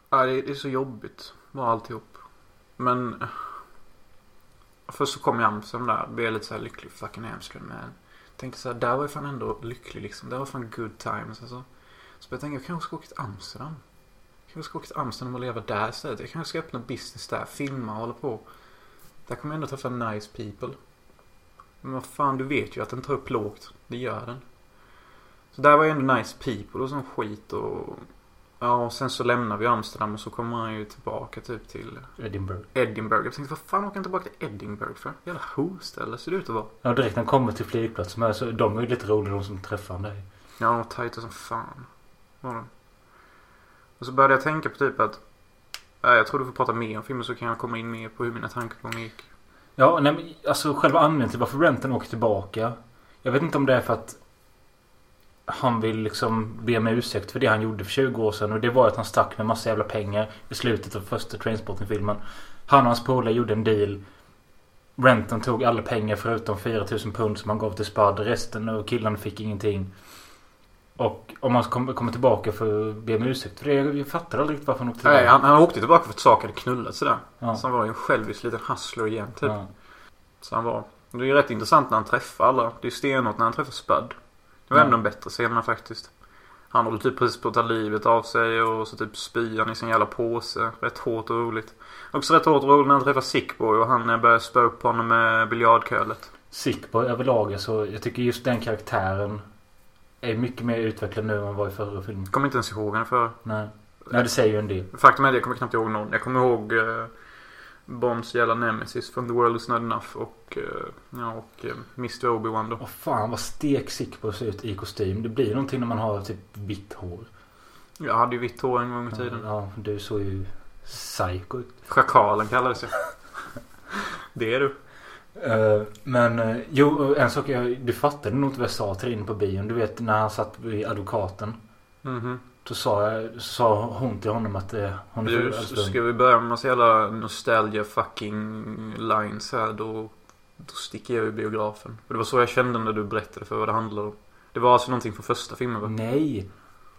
Ja, det, är så jobbigt. Bara alltihop. Men... Eh, först så kom jag Amsterdam där. Blev lite såhär lycklig. Fucking Amsterdam Men Tänkte såhär, där var jag fan ändå lycklig liksom. Där var fan good times alltså. Så jag tänkte, jag kanske ska åka till Amsterdam. Jag kanske ska åka till Amsterdam och leva där istället. Jag kanske ska öppna business där. Filma och hålla på. Där kommer jag ändå träffa nice people. Men vad fan, du vet ju att den tar upp lågt. Det gör den. Så där var jag ändå nice people och sån skit och... Ja, och sen så lämnar vi Amsterdam och så kommer han ju tillbaka typ till Edinburgh. Edinburgh. Jag tänkte, vad fan åker han tillbaka till Edinburgh för? Jävla hoställe ser det ut att vara. Ja, direkt när han kommer till flygplatsen. Men så, de är ju lite roliga de som träffar honom där. Ja, och tajta som fan. Var de. Och så började jag tänka på typ att... Ja, jag tror du får prata mer om filmen så kan jag komma in mer på hur mina tankegångar gick. Ja, nej, men alltså själva anledningen till varför Renton åker tillbaka. Jag vet inte om det är för att han vill liksom be om ursäkt för det han gjorde för 20 år sedan. Och det var att han stack med massa jävla pengar i slutet av första Trainspotting-filmen. Han och hans polare gjorde en deal. Renton tog alla pengar förutom 4000 pund som han gav till Spud. Resten och killarna fick ingenting. Och om han kommer tillbaka för att be om ursäkt för det. Jag, fattar aldrig riktigt varför han åkte tillbaka. Nej, han, han åkte tillbaka för att saker hade knullat sådär. Ja. Så han var ju en självisk liten hustler igen typ. Ja. Så han var... Det är ju rätt intressant när han träffar alla. Det är stenhårt när han träffar Spud. Det var Ja. en av de bättre scenerna faktiskt. Han håller typ precis på att ta livet av sig och så typ spyr han i sin jävla påse. Rätt hårt och roligt. Också rätt hårt och roligt när han träffar Sickboy och han eh, börjar spöa upp honom med biljardkölet. Sickboy överlag alltså. Jag tycker just den karaktären är mycket mer utvecklad nu än vad var i förra filmen. Jag kommer inte ens ihåg henne för. Nej. Nej, det säger ju en del. Faktum är att jag kommer knappt ihåg någon. Jag kommer ihåg eh, Bonds jävla nemesis från The World Is Not Enough och, eh, ja, och eh, Mr Obi-Wan då. Åh fan vad stek Sickboy ser ut i kostym. Det blir någonting när man har typ vitt hår. Jag hade ju vitt hår en gång i tiden. Ja, du såg ju psycho ut. Schakalen kallades jag. Det är du. Eh, men jo, en sak jag... Du fattade nog inte vad jag sa till inne på bion. Du vet när han satt vid advokaten. Mhm. Då sa, jag, sa hon till honom att eh, hon Du, ska vi börja med massa jävla nostalgia fucking lines här då, då sticker jag ur biografen. För det var så jag kände när du berättade för vad det handlade om. Det var alltså någonting från första filmen va? Nej.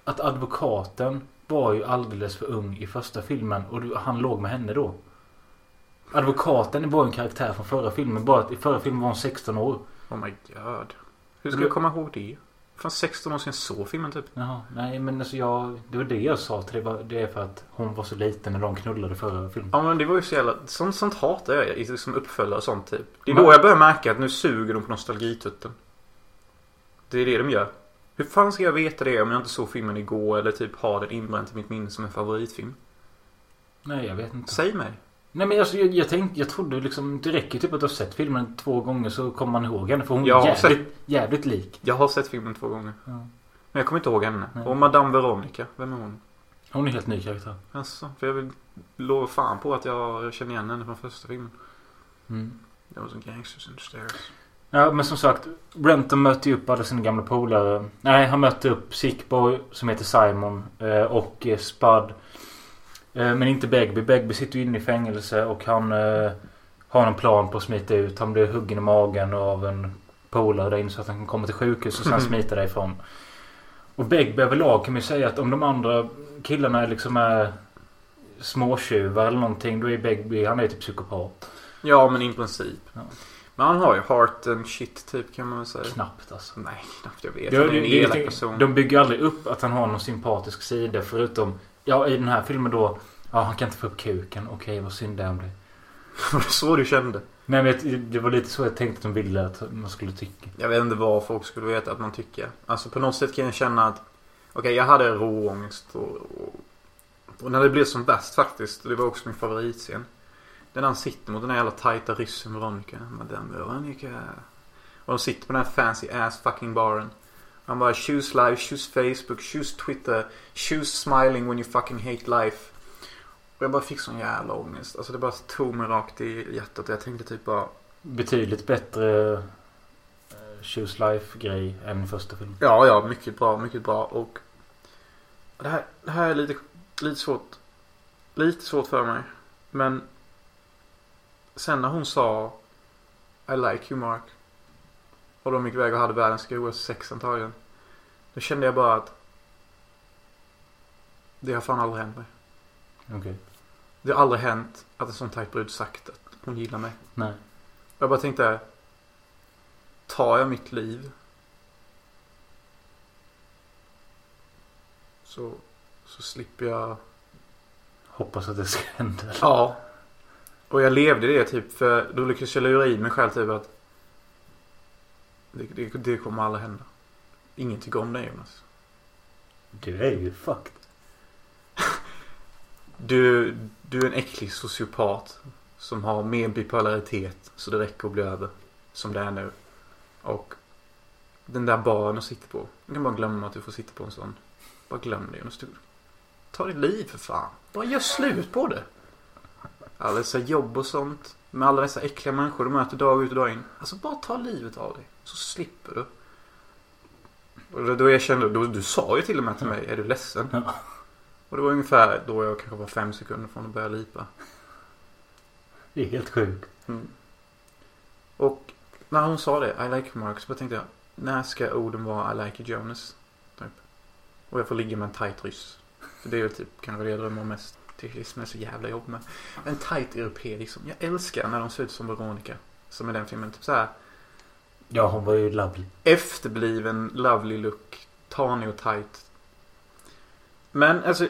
Att advokaten var ju alldeles för ung i första filmen och du- han låg med henne då. Advokaten var en karaktär från förra filmen. Bara att i förra filmen var hon 16 år. Oh my god. Hur ska jag komma ihåg det? Fan 16 år sedan jag såg filmen typ. Jaha, nej men alltså jag... Det var det jag sa till dig. Det är för att hon var så liten när de knullade förra filmen. Ja men det var ju så jävla... Sånt, sånt hatar jag i liksom uppföljare och sånt typ. Det är Men- då jag börjar märka att nu suger de på nostalgitutten. Det är det de gör. Hur fan ska jag veta det om jag inte såg filmen igår eller typ har den inbränt i mitt minne som en favoritfilm? Nej jag vet inte. Säg mig. Nej men alltså jag, jag tänkte... Jag trodde liksom... Det räcker typ att du har sett filmen två gånger så kommer man ihåg henne. För hon Jag är har sett- jävligt, jävligt lik. Jag har sett filmen två gånger. Ja. Men jag kommer inte ihåg henne. Nej. Och Madame Veronica, vem är hon? Hon är helt ny karaktär. Alltså, för jag vill lova fan på att jag, jag känner igen henne från första filmen. Mm. Det var som gangsters in the stairs. Ja men som sagt. Renton möter ju upp alla sina gamla polare. Nej han möter upp Sickboy som heter Simon. eh, Och eh, Spud. Eh, Men inte Begbie. Begbie sitter ju inne i fängelse och han eh, har en plan på att smita ut. Han blir huggen i magen av en polare där inne så att han kan komma till sjukhus och sen smita därifrån. Och Begbie överlag kan man ju säga att om de andra killarna liksom är småtjuvar eller någonting. Då är Begbie, han är typ psykopat. Ja, men i princip. Ja. Men han har ju heart and shit typ kan man väl säga. Knappt alltså. Nej, knappt jag vet. Det, Han är en elak person. de bygger aldrig upp att han har någon sympatisk sida förutom Ja i den här filmen då Ja han kan inte få upp kuken Okej vad synd det är om det Var det så du kände? Nej men det var lite så jag tänkte att de ville att man skulle tycka Jag vet inte vad folk skulle veta att man tycker. Alltså på något sätt kan jag känna att Okej, jag hade råångest och, och Och när det blev som värst faktiskt, det var också min favoritscen. Den han sitter mot den här jävla tajta ryssen Veronica. Madame Veronica. Och de sitter på den här fancy ass fucking baren. Han bara choose life, choose Facebook, choose Twitter, choose smiling when you fucking hate life. Och jag bara fick sån jävla ångest. Alltså det bara tog mig rakt i hjärtat jag tänkte typ bara Betydligt bättre eh, Choose Life-grej än första filmen. Ja, ja, mycket bra, mycket bra och det här, det här är lite, lite svårt. Lite svårt för mig. Men sen när hon sa I like you Mark. Och de gick iväg och hade världens godaste sex antagligen. Då kände jag bara att det har fan aldrig hänt mig. Okej. Det har aldrig hänt att en sån tajt brud sagt att hon gillar mig. Nej. Jag bara tänkte. Tar jag mitt liv. Så, så slipper jag. Hoppas att det ska hända. Ja. Och jag levde det typ för då lyckades jag lura i mig själv typ att. Det, det, det kommer aldrig hända. Ingen tycker om dig Jonas. Du är ju fucked. Du, du är en äcklig sociopat. Som har mer bipolaritet så det räcker att bli över. Som det är nu. Och den där baren att sitta på. Du kan bara glömma att du får sitta på en sån. Bara glöm det Jonas. Du, ta ditt liv för fan. Bara gör slut på det. Alla dessa jobb och sånt. Med alla dessa äckliga människor du möter dag ut och dag in. Alltså bara ta livet av dig. Så slipper du. Och då- då jag kände, då, du sa ju till och med till mig, är du ledsen? Ja. Och det var ungefär då jag kanske var fem sekunder från att börja lipa. Det är helt sjukt. Och när hon sa det, I like Mark, så tänkte jag, när ska orden vara I like Jonas? Typ. Och jag får ligga med en tight ryss. För det är väl typ kanske det jag drömmer om mest. Det är det som är så jävla jobbigt med. En tight europé liksom. Jag älskar när de ser ut som Veronica. Som i den filmen. Typ så här Ja, hon var ju lovely. efterbliven, lovely look. Tanig och tight. Men alltså,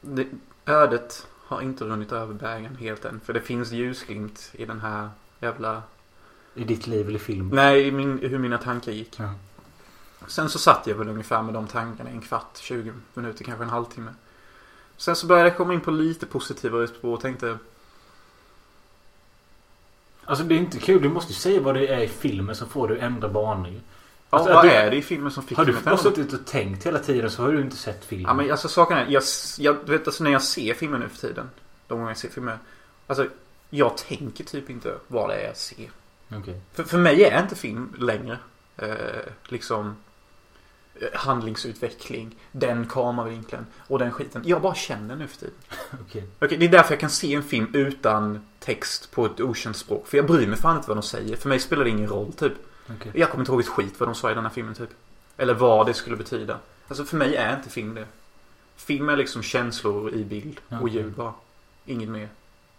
det, ödet har inte runnit över bägaren helt än. För det finns ljusglimt i den här jävla... I ditt liv eller film. Nej, i min, hur mina tankar gick. Ja. Sen så satt jag väl ungefär med de tankarna i en kvart, 20 minuter, kanske en halvtimme. Sen så började jag komma in på lite positivare spår och tänkte... Alltså det är inte kul. Du måste ju säga vad det är i filmen så får du ändra banor. ju. Ja, Alltså, vad att du- är det i filmen som fick Har du mig att bara ändra- suttit och tänkt hela tiden så har du inte sett filmen. Ja men alltså saken är, jag, jag du vet alltså när jag ser filmer nu för tiden. De gånger jag ser filmer. Alltså jag tänker typ inte vad det är jag ser. Okej. För, för mig är inte film längre. Eh, liksom handlingsutveckling, den kameravinkeln och den skiten. Jag bara känner nu för tiden. Okej. Okej, det är därför jag kan se en film utan text på ett okänt språk. För jag bryr mig fan inte vad de säger. För mig spelar det ingen roll typ. Okej. Jag kommer inte ihåg ett skit vad de sa i den här filmen typ. Eller vad det skulle betyda. Alltså för mig är inte film det. Film är liksom känslor i bild och ljud bara. Inget mer.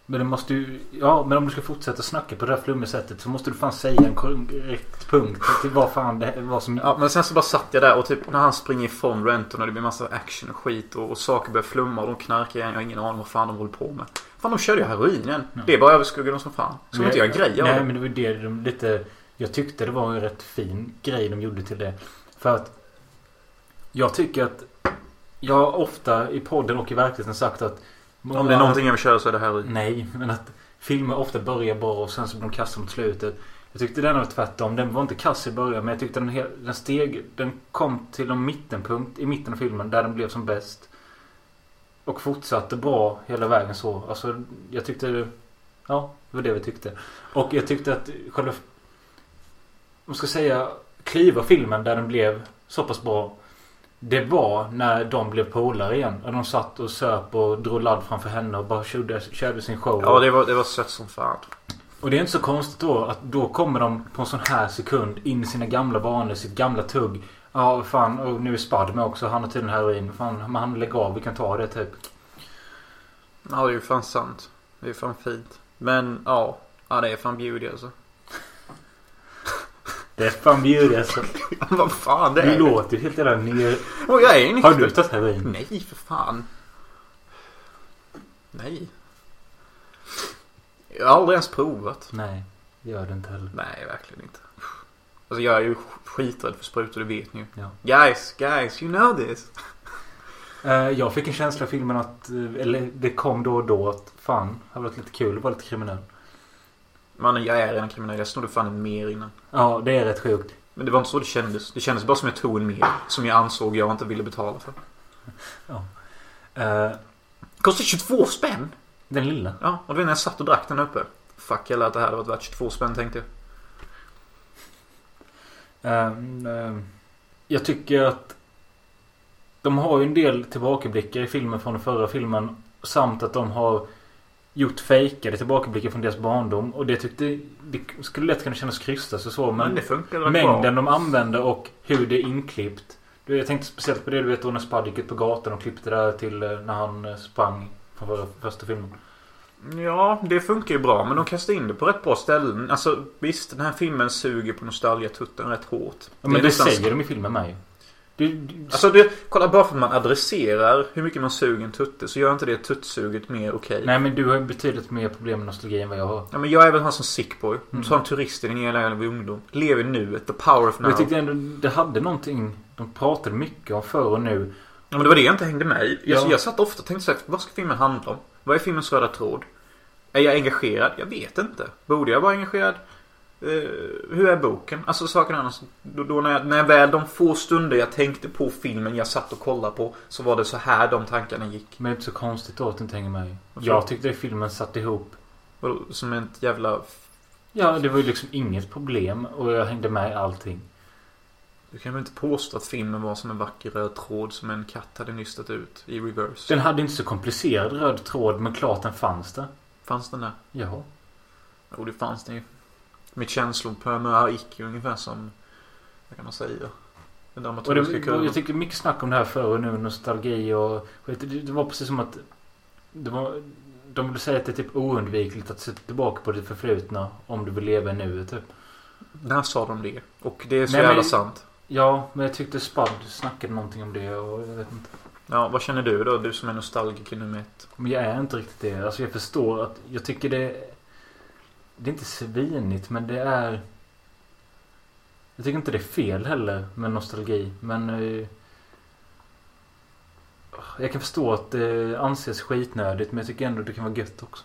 Men det måste ju... Ja, men om du ska fortsätta snacka på det här flummiga sättet så måste du fan säga en korrekt punkt till vad fan det vad som... Ja, men sen så bara satt jag där och typ när han springer ifrån Renton och det blir massa action och skit och, och saker börjar flumma och de knarkar igen. Jag har ingen aning vad fan de håller på med. Fan de körde ju heroin igen. Ja. Det är bara överskuggande som fan. Ska inte göra grejer Nej, men det var det de lite... Jag tyckte det var en rätt fin grej de gjorde till det. För att... Jag tycker att... Jag har ofta i podden och i verkligheten sagt att... Om det är någonting jag vill köra så är det heroin. Nej, men att filmer ofta börjar bra och sen så blir de kassa mot slutet. Jag tyckte den var tvärtom. Den var inte kass i början men jag tyckte den, hel- den steg... Den kom till en mittenpunkt i mitten av filmen där den blev som bäst. Och fortsatte bra hela vägen så. Alltså jag tyckte... Ja, det var det vi tyckte. Och jag tyckte att själva... Man ska säga kliva filmen där den blev så pass bra. Det var när de blev polare igen. Och de satt och söp och drog ladd framför henne och bara körde, körde sin show. Ja, det var, det var sött som fan. Och det är inte så konstigt då att då kommer de på en sån här sekund in i sina gamla vanor, sitt gamla tugg. Ja, fan. Och nu är Spud med också. Han har tydligen heroin. Fan, men han lägger av. Vi kan ta det typ. Ja, det är ju fan sant. Det är fan fint. Men ja. Ja, det är fan beauty alltså. Det är fan bjudet alltså. Vad fan det Du är. låter ju helt jävla ner... Och jag är nykter. Har du tagit heroin? Nej, för fan. Nej. Jag har aldrig ens provat. Nej, det gör det inte heller. Nej, verkligen inte. Alltså jag är ju skiträdd för sprutor, det vet ni ju. Ja. Guys, guys, you know this. Eh, jag fick en känsla i filmen att, eh, eller det kom då och då att fan, det hade varit lite kul att vara lite kriminell. Mannen, jag är redan kriminell. Jag snodde fan en mer innan. Ja, det är rätt sjukt. Men det var inte så det kändes. Det kändes bara som jag tog en mer. Som jag ansåg jag inte ville betala för. Eh, Kostar 22 spänn! den lilla. Ja, och det var när jag satt och drack den uppe. Fuck, jag lät det här hade varit värt 22 spänn tänkte jag. Ehm, ehm, jag tycker att de har ju en del tillbakablickar i filmen från den förra filmen. Samt att de har gjort fejkade tillbakablickar från deras barndom. Och det tyckte det skulle lätt kunna kännas krystat och så. Men, Men det funkar väl mängden bra. de använder och hur det är inklippt. Jag tänkte speciellt på det du vet då när Spud gick ut på gatan och klippte där till eh, när han eh, sprang från första filmen. Ja, det funkar ju bra. Men de kastar in det på rätt bra ställen. Alltså visst, den här filmen suger på nostalgiatutten rätt hårt. Ja, men det nästan- säger de i filmen med ju. Du, du, Alltså det, kolla bara för att man adresserar hur mycket man suger en tutte så gör inte det tuttsuget mer okej. Nej men du har betydligt mer problem med nostalgi än vad jag har. Ja, men jag är väl han som sickboy. Du Mm. en turist i din hela jävla ungdom. Lever nuet. The power of Men now. jag tyckte ändå det hade någonting. De pratade mycket om förr och nu. Ja, men det var det jag inte hängde med i. Jag, Ja. jag satt ofta och tänkte så här, vad ska filmen handla om? Vad är filmens röda tråd? Är jag engagerad? Jag vet inte. Borde jag vara engagerad? Eh, hur är boken? Alltså saker annars. Då, då när, jag, när jag väl de få stunder jag tänkte på filmen jag satt och kollade på så var det så här de tankarna gick. Men det är inte så konstigt då att du inte hänger med. Varför? Jag tyckte filmen satt ihop. Som ett jävla... Ja, det var ju liksom inget problem och jag hängde med i allting. Du kan väl inte påstå att filmen var som en vacker röd tråd som en katt hade nystat ut i reverse? Den hade inte så komplicerad röd tråd men klart den fanns där. Fanns den där? Ja. Jo, det fanns den ju. Mitt känslopömör gick ju ungefär som... Vad kan man säga? Den dramaturgiska det, kurvan. jag tyckte mycket snack om det här förr och nu. Nostalgi och det var precis som att det var, de ville säga att det är typ oundvikligt att se tillbaka på det förflutna om du vill leva i nuet typ. När sa de det? Och det är så Nej, jävla men- sant. Ja, men jag tyckte Spud snackade någonting om det och jag vet inte. Ja, vad känner du då? Du som är nostalgiker nummer ett. Men jag är inte riktigt det. Alltså jag förstår att jag tycker det Det är inte svinigt men det är Jag tycker inte det är fel heller med nostalgi men eh, Jag kan förstå att det anses skitnödigt men jag tycker ändå det kan vara gött också.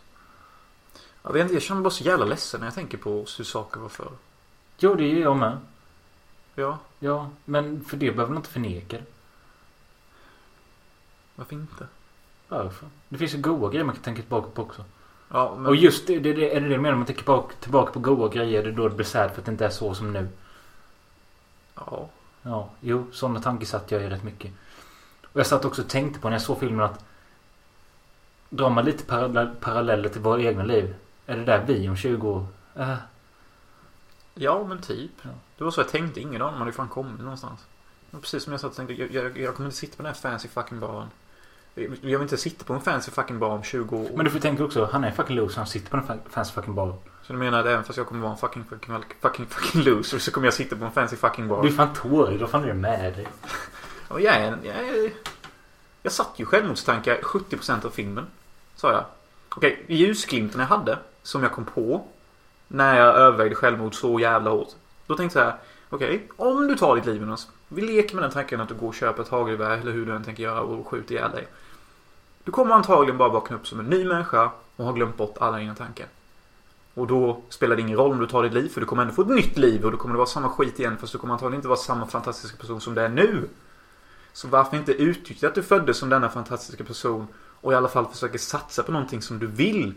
Jag vet inte, jag känner mig bara så jävla ledsen när jag tänker på hur saker var förr. Jo det är jag med. Ja, Ja men för det behöver man inte förneka det. varför inte? Varför? Det finns ju goda grejer man kan tänka tillbaka på också. Ja, men... Och just det, det, det är det det du menar? Man tänker tillbaka, tillbaka på goda grejer. Det är då det blir sad för att det inte är så som nu. Ja. Ja, jo, sådana tankar satt jag i rätt mycket. Och jag satt också och tänkte på när jag såg filmen att drar man lite parallell, paralleller till våra egna liv. Är det där vi om 20 år? Äh, Ja, men typ. Ja. Det var så jag tänkte. Ingen aning om hade fan kommit någonstans. Precis som jag satt och tänkte. Jag, jag, jag kommer inte sitta på den här fancy fucking baren. Jag vill inte sitta på en fancy fucking bar om 20 år. men du får tänka också, han är fucking loser. Han sitter på fa- fancy fucking bar. Så du menar att även fast jag kommer vara en fucking fucking, fucking, fucking loser så kommer jag sitta på en fancy fucking bar? Du är fan tårig, då fan är det med dig. Och jag är, jag är... Jag satt ju självmordstankar 70% av filmen. Sa jag. Okej, ljusglimten jag hade. Som jag kom på. När jag övervägde självmord så jävla hårt. Då tänkte jag så här. Okej, om du tar ditt liv Jonas. Vi leker med den tanken att du går och köper ett hagelgevär eller hur du än tänker göra och skjuter ihjäl dig. Du kommer antagligen bara vakna upp som en ny människa och har glömt bort alla dina tankar. Och då spelar det ingen roll om du tar ditt liv för du kommer ändå få ett nytt liv och då kommer det vara samma skit igen fast du kommer antagligen inte vara samma fantastiska person som det är nu. Så varför inte utnyttja att du föddes som denna fantastiska person och i alla fall försöka satsa på någonting som du vill.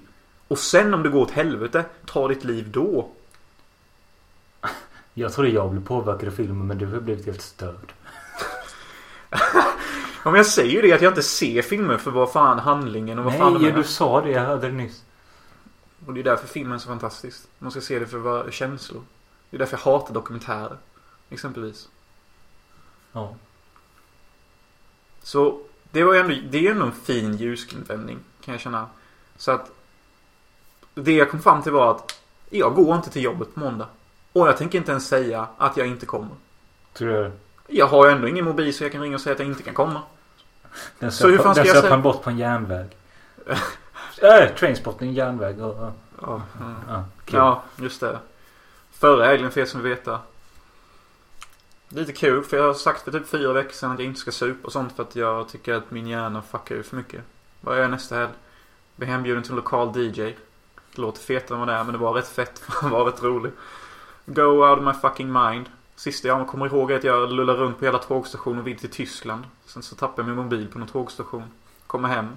Och sen om det går åt helvete, ta ditt liv då. Jag trodde jag blev påverkad av filmen men du har blivit helt störd. Ja, men jag säger ju det att jag inte ser filmer för vad fan handlingen och vad fan de Nej, du sa det. Jag hörde det nyss. Och det är därför filmen är så fantastisk. Man ska se det för vad känslor. Det är därför jag hatar dokumentärer. Exempelvis. Ja. Så det var ju ändå, det är ändå en fin ljusinvändning kan jag känna. Så att det jag kom fram till var att jag går inte till jobbet på måndag. Och jag tänker inte ens säga att jag inte kommer. Tror du Jag har ju ändå ingen mobil så jag kan ringa och säga att jag inte kan komma. Den Så hur fan ska den jag säga- han bort på en järnväg. äh, Trainspotting, järnväg och... och- Ja, Ja, kul. ja just det. Förra helgen för er som vill veta. Lite kul för jag har sagt för typ fyra veckor sedan att jag inte ska supa och sånt för att jag tycker att min hjärna fuckar ur för mycket. Vad gör jag nästa helg? Blir hembjuden till en lokal DJ. Det låter fetare än vad det är men det var rätt fett. Det var rätt roligt. Go out of my fucking mind. Sista jag kommer ihåg är att jag lullar runt på hela tågstationen vid till Tyskland. Sen så tappar jag min mobil på någon tågstation. Kommer hem.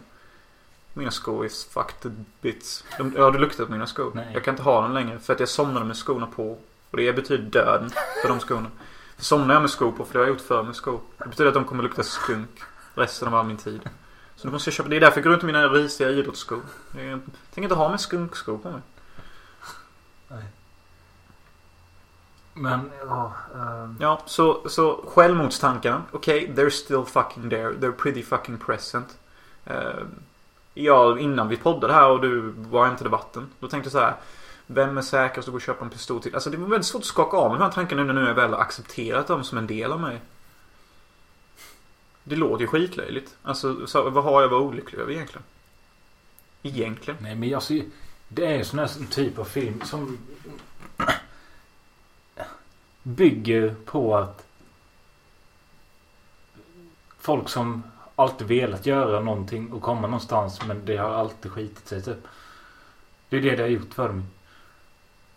Mina skor är fucked bits. De, ja, du luktat på mina skor. Nej. Jag kan inte ha dem längre för att jag somnade med skorna på. Och det betyder döden för de skorna. Somnar jag med skor på, för det har jag gjort förr med skor. Det betyder att de kommer lukta skunk resten av all min tid. Så nu måste jag köpa, det är därför jag går runt med mina risiga idrottsskor. Jag tänker inte ha med skunkskor på mig. Men ja. ehm, Ja, så, så självmordstankarna. Okej, they're still fucking there. They're pretty fucking present. Uh, ja, innan vi poddade här och du var inte i debatten. Då tänkte jag så här. Vem är säkrast att gå och köpa en pistol till? Alltså det var väldigt svårt att skaka av mig de här tankarna nu när jag väl har accepterat dem som en del av mig. Det låter ju skitlöjligt. Alltså, så, vad har jag vara olycklig över egentligen? Egentligen. Nej men alltså. Det är en sån här typ av film som. Bygger på att. Folk som alltid velat göra någonting och komma någonstans men det har alltid skitit sig typ. Det är det det har gjort för dem.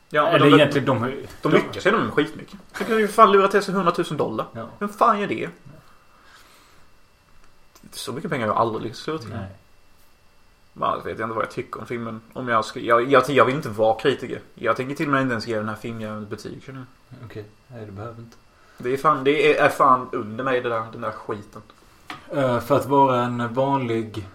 Ja, Eller de, egentligen de har de lyckas ju med skitmycket. De kan ju fan lura till sig 100 000 dollar. Ja. Vem fan gör det? Så mycket pengar har jag aldrig lyckats slå till. Nej. Man vet jag inte vad jag tycker om filmen. Om jag, ska, jag, jag, jag vill inte vara kritiker. Jag tänker till och med inte ens ge den här filmen ett betyg. känner jag. Okej. Nej det behöver inte. Det är fan, det är, är fan under mig det där, den där skiten. Eh, för att vara en vanlig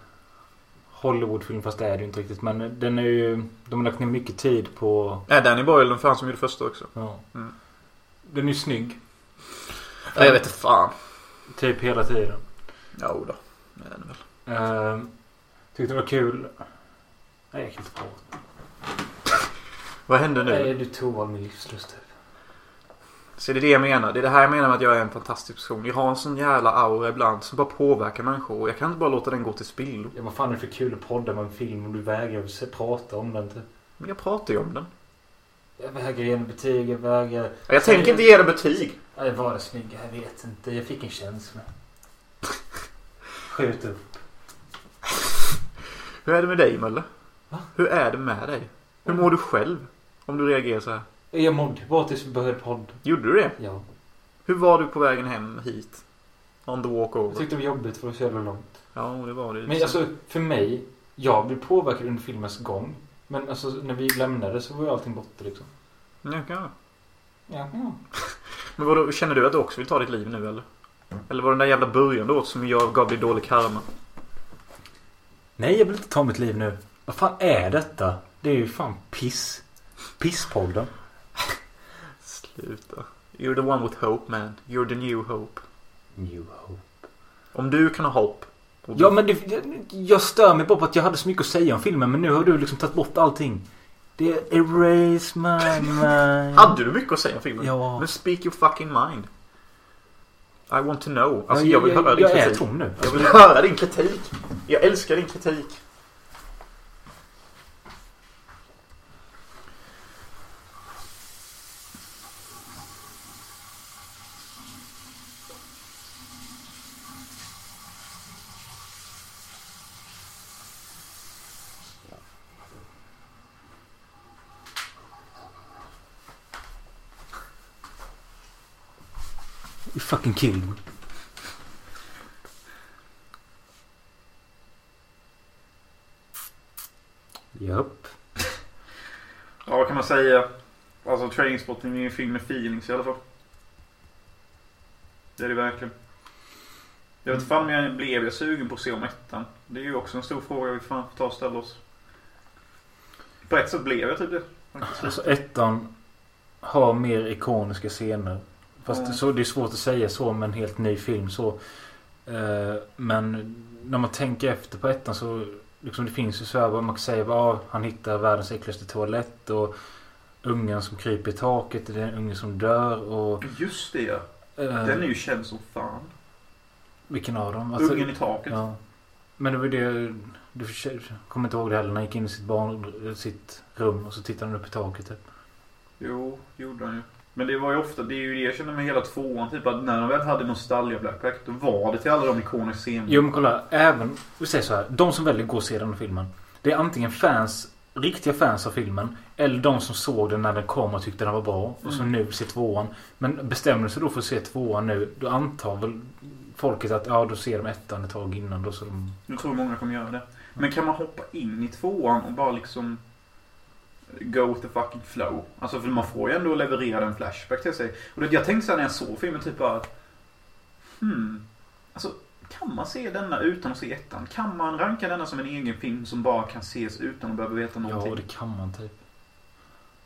Hollywoodfilm fast det är det ju inte riktigt. Men den är ju. De har lagt ner mycket tid på. Är Danny Boyle den fan som gjorde första också? Ja. Mm. Den är ju snygg. Ja, jag vet inte fan. Typ hela tiden. Jo då. Det är den väl. Uh, tyckte det var kul. Nej jag kan inte prata. Vad hände nu? Nej du tog all min livslust typ. Så det är det jag menar. Det är det här jag menar med att jag är en fantastisk person. Jag har en sån jävla aura ibland som bara påverkar människor. Och jag kan inte bara låta den gå till spillo. Ja vad fan är det för kul att podda med en film och du vägrar prata om den typ. Men jag pratar ju om den. Jag vägrar ge en betyg, jag vägrar... Jag tänker inte ge det betyg. Nej, var det snygga? Jag vet inte. Jag fick en känsla. Skjut upp. Hur är det med dig Mölle? Va? Hur är det med dig? Hur mår du själv? Om du reagerar så här. Jag mådde bra tills vi började podd. Gjorde du det? Ja. Hur var du på vägen hem hit? On the walk Jag over? tyckte det var jobbigt för så jävla långt. Ja, det var det. Men alltså för mig. Jag blev påverkad under filmens gång. Men alltså när vi lämnade så var ju allting borta liksom. Ja, ja. Ja, ja. Men vadå, känner du att du också vill ta ditt liv nu eller? Eller var det den där jävla början då som jag gav dig dålig karma? Nej, jag vill inte ta mitt liv nu. Vad fan är detta? Det är ju fan piss. Pisspodden. Sluta. You're the one with hope man. You're the new hope. New hope. Om du kan ha hopp. Ja men det, jag- jag stör mig bara på att jag hade så mycket att säga om filmen men nu har du liksom tagit bort allting. Det är erase my mind. Hade du mycket att säga om filmen? Ja. Men speak your fucking mind. I want to know. Alltså Ja, jag vill höra din jag är kritik. tom nu. Jag vill höra din kritik. Jag älskar din kritik. You fucking killed me. Japp. Ja, vad kan man säga? Alltså Trainspotting är en film med feelings i alla fall. Det är det verkligen. Jag vet fan om jag blev jag sugen på att se om ettan. Det är ju också en stor fråga vi fan får ta och ställa oss. På ett sätt blev jag typ det. Alltså ettan har mer ikoniska scener. Fast Mm. så, det är svårt att säga så med en helt ny film så. Eh, men när man tänker efter på ettan så liksom det finns ju så här man kan säga. Ja, han hittar världens äckligaste toalett och ungen som kryper i taket. Det är en unge som dör och... Just det ja. eh, Den är ju känd som fan. Vilken av dem? Alltså, Ungen i taket. Ja. Men det var det... Du kommer inte ihåg det heller. När han gick in i sitt, barn, sitt rum och så tittade han upp i taket typ. Jo, gjorde han ju. Men det var ju ofta, det är ju det jag känner med hela tvåan. Typ att när de väl hade nostalgia Black Pack. Då var det till alla de ikoniska scenerna. Jo men kolla, även, vi säger så här. De som väljer att gå och se den här filmen. Det är antingen fans, riktiga fans av filmen. Eller de som såg den när den kom och tyckte den var bra. Och som nu ser tvåan. Men bestämmer sig då för att se tvåan nu. Då antar väl folket att ja, då ser de ettan ett tag innan. Då så de... Jag tror många kommer göra det. Men kan man hoppa in i tvåan och bara liksom Go with the fucking flow. Alltså för man får ju ändå leverera en flashback till sig. Och det, jag tänkte såhär när jag såg filmen typ bara Hmm. Alltså kan man se denna utan att se ettan? Kan man ranka denna som en egen film som bara kan ses utan att behöva veta någonting? Ja, det kan man typ.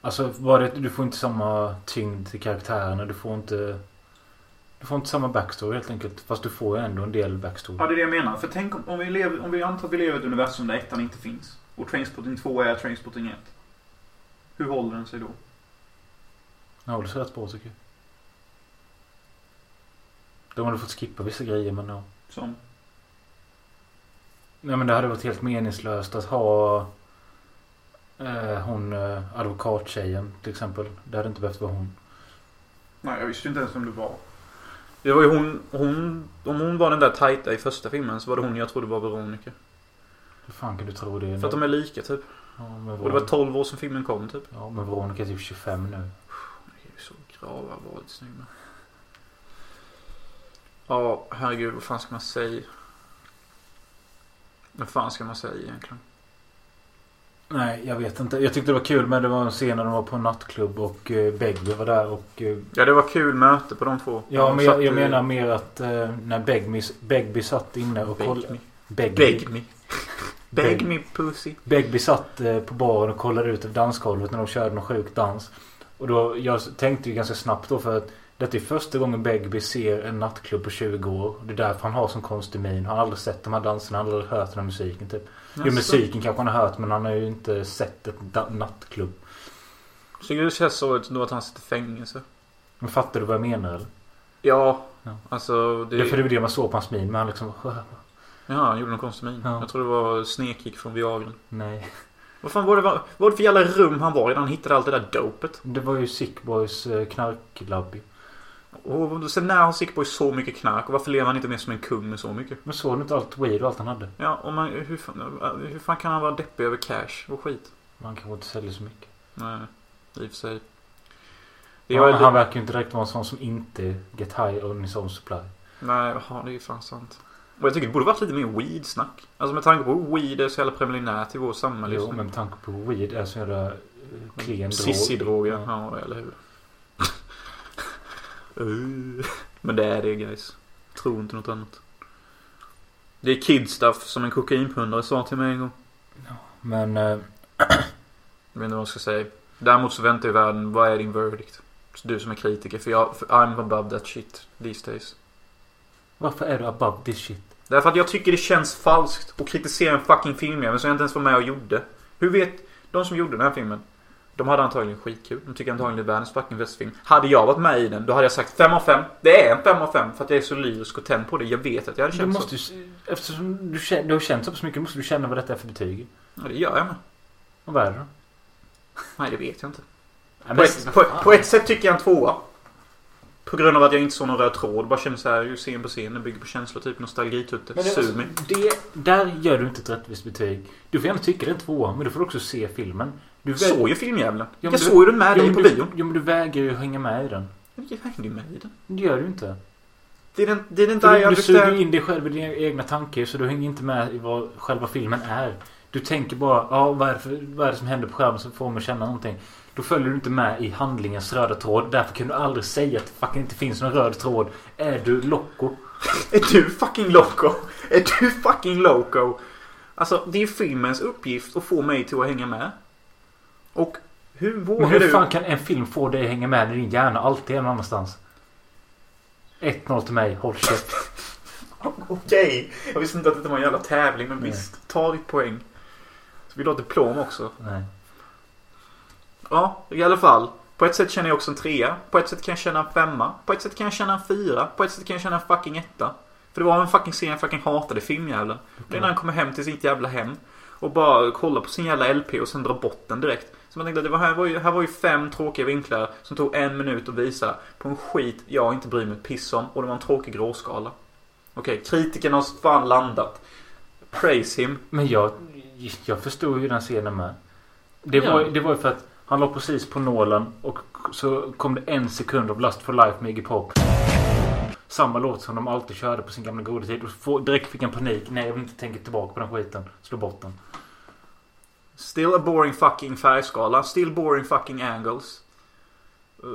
Alltså, bara det, du får inte samma tyngd till karaktärerna. Du får inte... Du får inte samma backstory helt enkelt. Fast du får ju ändå en del backstory. Ja, det är det jag menar. För tänk om, om, vi, lever, om vi antar att vi lever i ett universum där ettan inte finns. Och Trainspotting 2 är Trainspotting 1. Hur håller den sig då? Ja, det ser rätt bra tycker jag. De hade fått skippa vissa grejer men ja. Som? Nej men det hade varit helt meningslöst att ha eh, hon eh, advokattjejen till exempel. Det hade inte behövt vara hon. Nej, jag visste inte ens vem det var. Det var ju hon, hon, om hon var den där tajta i första filmen så var det hon jag trodde var Veronica. Hur fan kan du tro det? För att de är lika typ. Ja, Och det var 12 år sedan filmen kom typ. Ja men Veronica är typ 25 nu. Det är ju så grava varit snygga. Ja, herregud, vad fan ska man säga? Vad fan ska man säga egentligen? Nej jag vet inte. Jag tyckte det var kul men det var en scen när de var på en nattklubb och eh, Begby var där och... Eh, Ja, det var kul möte på de två. ja De men jag, jag i- menar mer att eh, när Begby, Begby satt inne och kollade... Begby. Beg me. Beg Beg- me pussy. Begby satt eh, på baren och kollade ut över dansgolvet när de körde någon sjuk dans. Och då, jag tänkte ju ganska snabbt då för att detta är första gången Begby ser en nattklubb på 20 år. Det är därför han har sån konstig min. Han har aldrig sett de här danserna, han har aldrig hört den här musiken typ. Jo Jaså? musiken kanske han har hört men han har ju inte sett ett nattklubb. Så det känns så då att han sitter i fängelse. Men fattar du vad jag menar eller? Ja, Ja. alltså det... Det är för det var det man såg på hans min men han liksom... Ja, han gjorde någon konstig min. Ja. Jag tror det var snedkick från Viagran. Nej. Vad fan var det, vad var det för jävla rum han var i när han hittade allt det där dopet? Det var ju Sick Boys eh, knarklabb. Och sen när har Sickboy så mycket knark? Och varför lever han inte mer som en kung med så mycket? Men såg du inte allt weed och allt han hade? Ja, och man, hur, fan, hur fan kan han vara deppig över cash och skit? Man kanske inte säljer så mycket. Nej, i och för sig. Ja, han verkar ju inte direkt vara en sån som inte get high on his own supply. Nej, ja, det är ju fan sant. Och jag tycker det borde varit lite mer weed-snack. Alltså med tanke på weed är så jävla preliminärt i vår samhälle. Jo, men med tanke på weed är så jävla eh, klen drog. Ja. Ja, eller hur. Uh. Men det är det guys. Tro inte något annat. Det är kid stuff som en kokainpundare sa till mig en gång. Men eh, Jag vet inte vad jag ska säga. Däremot så väntar ju världen. Vad är din verdict? Så Du som är kritiker. För jag, för I'm above that shit these days. varför är du above this shit? Därför att jag tycker det känns falskt att kritisera en fucking filmjävel som jag inte ens var med och gjorde. Hur vet de som gjorde den här filmen? De hade antagligen skitkul. De tycker antagligen det är världens fucking bästa film. Hade jag varit med i den, då hade jag sagt 5 av 5. Det är en 5 av 5 för att jag är så lyrisk och tänd på det. Jag vet att jag hade Du känt måste så. ju, eftersom du, känner, du har känt så pass mycket måste du känna vad detta är för betyg. Ja, det gör jag med. Och vad är det då? Nej, det vet jag inte. Nej, På ett, på, på ett sätt tycker jag en tvåa. På grund av att jag inte såg någon röd tråd. Bara kände så här, ju scen på scen. Det bygger på känslor, typ nostalgitutte. Men det, Sug alltså, mig. det, där gör du inte ett rättvist betyg. Du får gärna tycka det är en tvåa, men du får också se filmen. Du Jag såg ju filmjäveln. Ja, jag du- såg ju den med Jo, dig på du- bion. Jo, men du vägrar ju hänga med i den. Jag hängde ju med i den. Det gör du inte. Didn't, didn't För I du, du suger in dig själv i dina egna tankar så du hänger inte med i vad själva filmen är. Du tänker bara, ja vad är det, vad är det som händer på skärmen som får mig att känna någonting. Då följer du inte med i handlingens röda tråd. Därför kan du aldrig säga att det fucking inte finns någon röd tråd. Är du loco? Är du fucking loco? Är du fucking loco? Alltså, det är filmens uppgift att få mig till att hänga med. Och hur vågar Men hur du? fan kan en film få dig att hänga med när din hjärna alltid är någon annanstans? 1-0 till mig. Håll käft. Okej. Jag visste inte att det var en jävla tävling, men Nej. visst. Ta ditt poäng. Så vill du ha diplom också? Nej. Ja, i alla fall. På ett sätt känner jag också en trea. På ett sätt kan jag känna en femma. På ett sätt kan jag känna en fyra. På ett sätt kan jag känna en fucking etta. För det var en fucking scen jag fucking hatade filmjäveln. Det är när han kommer hem till sitt jävla hem. Och bara kollar på sin jävla LP och sen drar bort den direkt. Så man tänkte att det var, här, var ju, här var ju fem tråkiga vinklar som tog en minut att visa på en skit jag inte bryr mig ett piss om. Och det var en tråkig gråskala. Okej, kritikerna har fan landat. Praise him. Men jag, jag förstod ju den scenen med. Det Ja. var, det var ju för att han låg precis på nålen och så kom det en sekund av Lust for Life med Iggy Pop. Samma låt som de alltid körde på sin gamla goda tid. Och direkt fick han panik. Nej, jag vill inte tänka tillbaka på den skiten. Slå bort den. Still a boring fucking färgskala. Still boring fucking angles. Uh,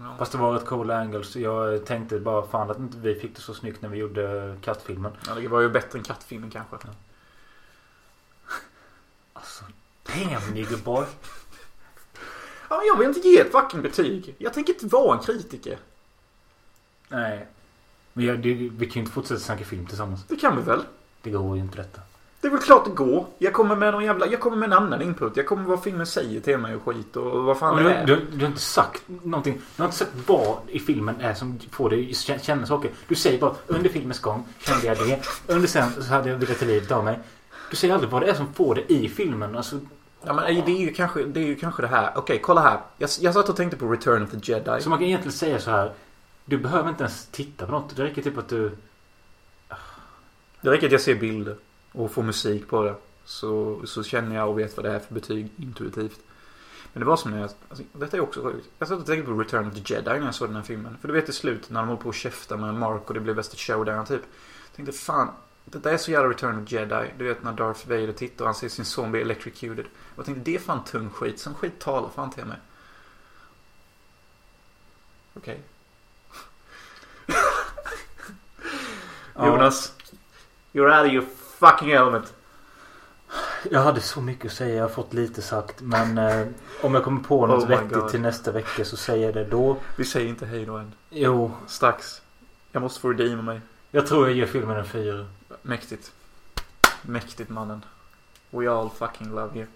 ja. Fast det var ett cool angle så jag tänkte bara fan att inte vi fick det så snyggt när vi gjorde kattfilmen. Ja, det var ju bättre än kattfilmen kanske. Alltså, damn nigger boy. Ja, jag vill inte ge ett fucking betyg. Jag tänker inte vara en kritiker. Nej. Men jag, det, vi kan ju inte fortsätta snacka film tillsammans. Det kan vi väl? Det går ju inte detta. Det är väl klart det går. Jag kommer med någon jävla... Jag kommer med en annan input. Jag kommer med vad filmen säger till mig och skit och vad fan Men det du, är. du, du har inte sagt någonting. Du har inte sagt vad i filmen är som får dig att känna saker. Du säger bara under filmens gång kände jag det. Under sen så hade jag velat ta livet av mig. Du säger aldrig vad det är som får dig i filmen. Alltså, Ja, men det är ju kanske det, är ju kanske det här. Okej, kolla här. Jag, jag satt och tänkte på Return of the Jedi. så man kan egentligen säga så här. Du behöver inte ens titta på något. Det räcker typ att du... Det räcker att jag ser bilder och får musik på det. Så, så känner jag och vet vad det är för betyg intuitivt. Men det var som när jag... Alltså, detta är också sjukt. Jag satt och tänkte på Return of the Jedi när jag såg den här filmen. För du vet i slutet när de håller på och käfta med Mark och det blev bäst ett showdown typ. Jag tänkte fan. Detta är så jävla Return of Jedi. Du vet när Darth Vader tittar och han ser sin son bli electrocuted. Jag tänkte det är fan tung skit. Sån skit talar fan till mig. Okej. Jonas. You're out of your fucking element. Jag hade så mycket att säga. Jag har fått lite sagt. Men eh, om jag kommer på något Oh vettigt God. till nästa vecka så säger jag det då. Vi säger inte hej då än. Jo, Strax. Jag måste få redeema mig. jag tror jag ger filmen en fyra. Mäktigt. Mäktigt mannen. We all fucking love you.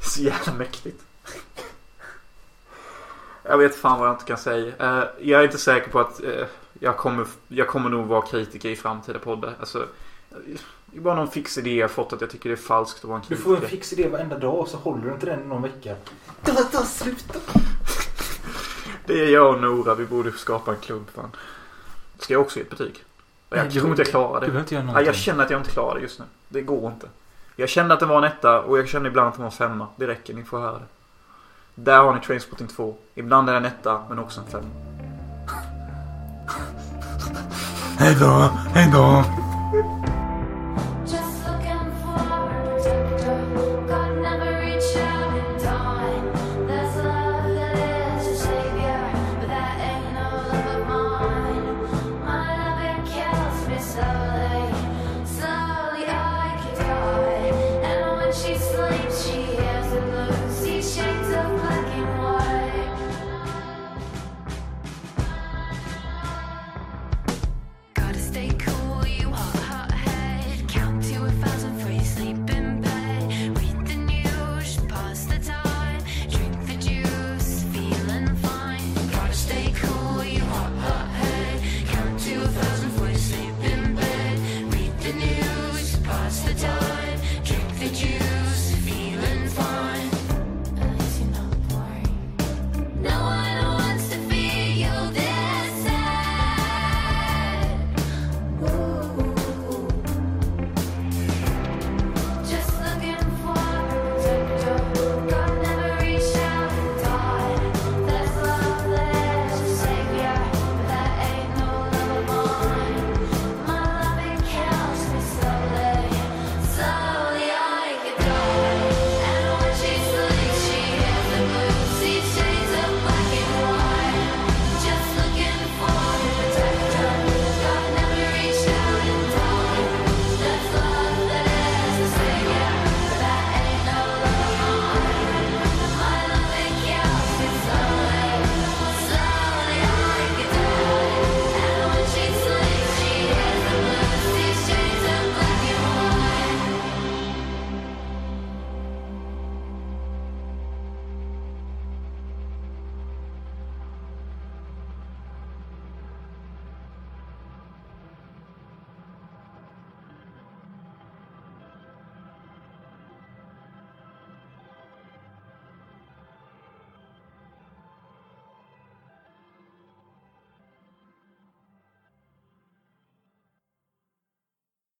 Så jävla mäktigt. Jag vet fan vad jag inte kan säga. Eh, jag är inte säker på att eh, jag, kommer, jag kommer nog vara kritiker i framtida poddar. Alltså, det är bara någon fix idé jag fått att jag tycker det är falskt att vara en Du kritiker. får en fix idé varenda dag och så håller du inte den i någon vecka. Det är jag och Nora. Vi borde skapa en klubb fan. Ska jag också ge ett betyg? Jag Nej, du- tror inte jag klarar Du det. behöver inte göra Nej, någonting. jag känner att jag inte klarar det just nu. Det går inte. Jag kände att det var en etta och jag kände ibland att det var en femma. Det räcker, ni får höra det. Där har ni Trainspotting 2. Ibland är det en etta, men också en femma. Hej då, hej då.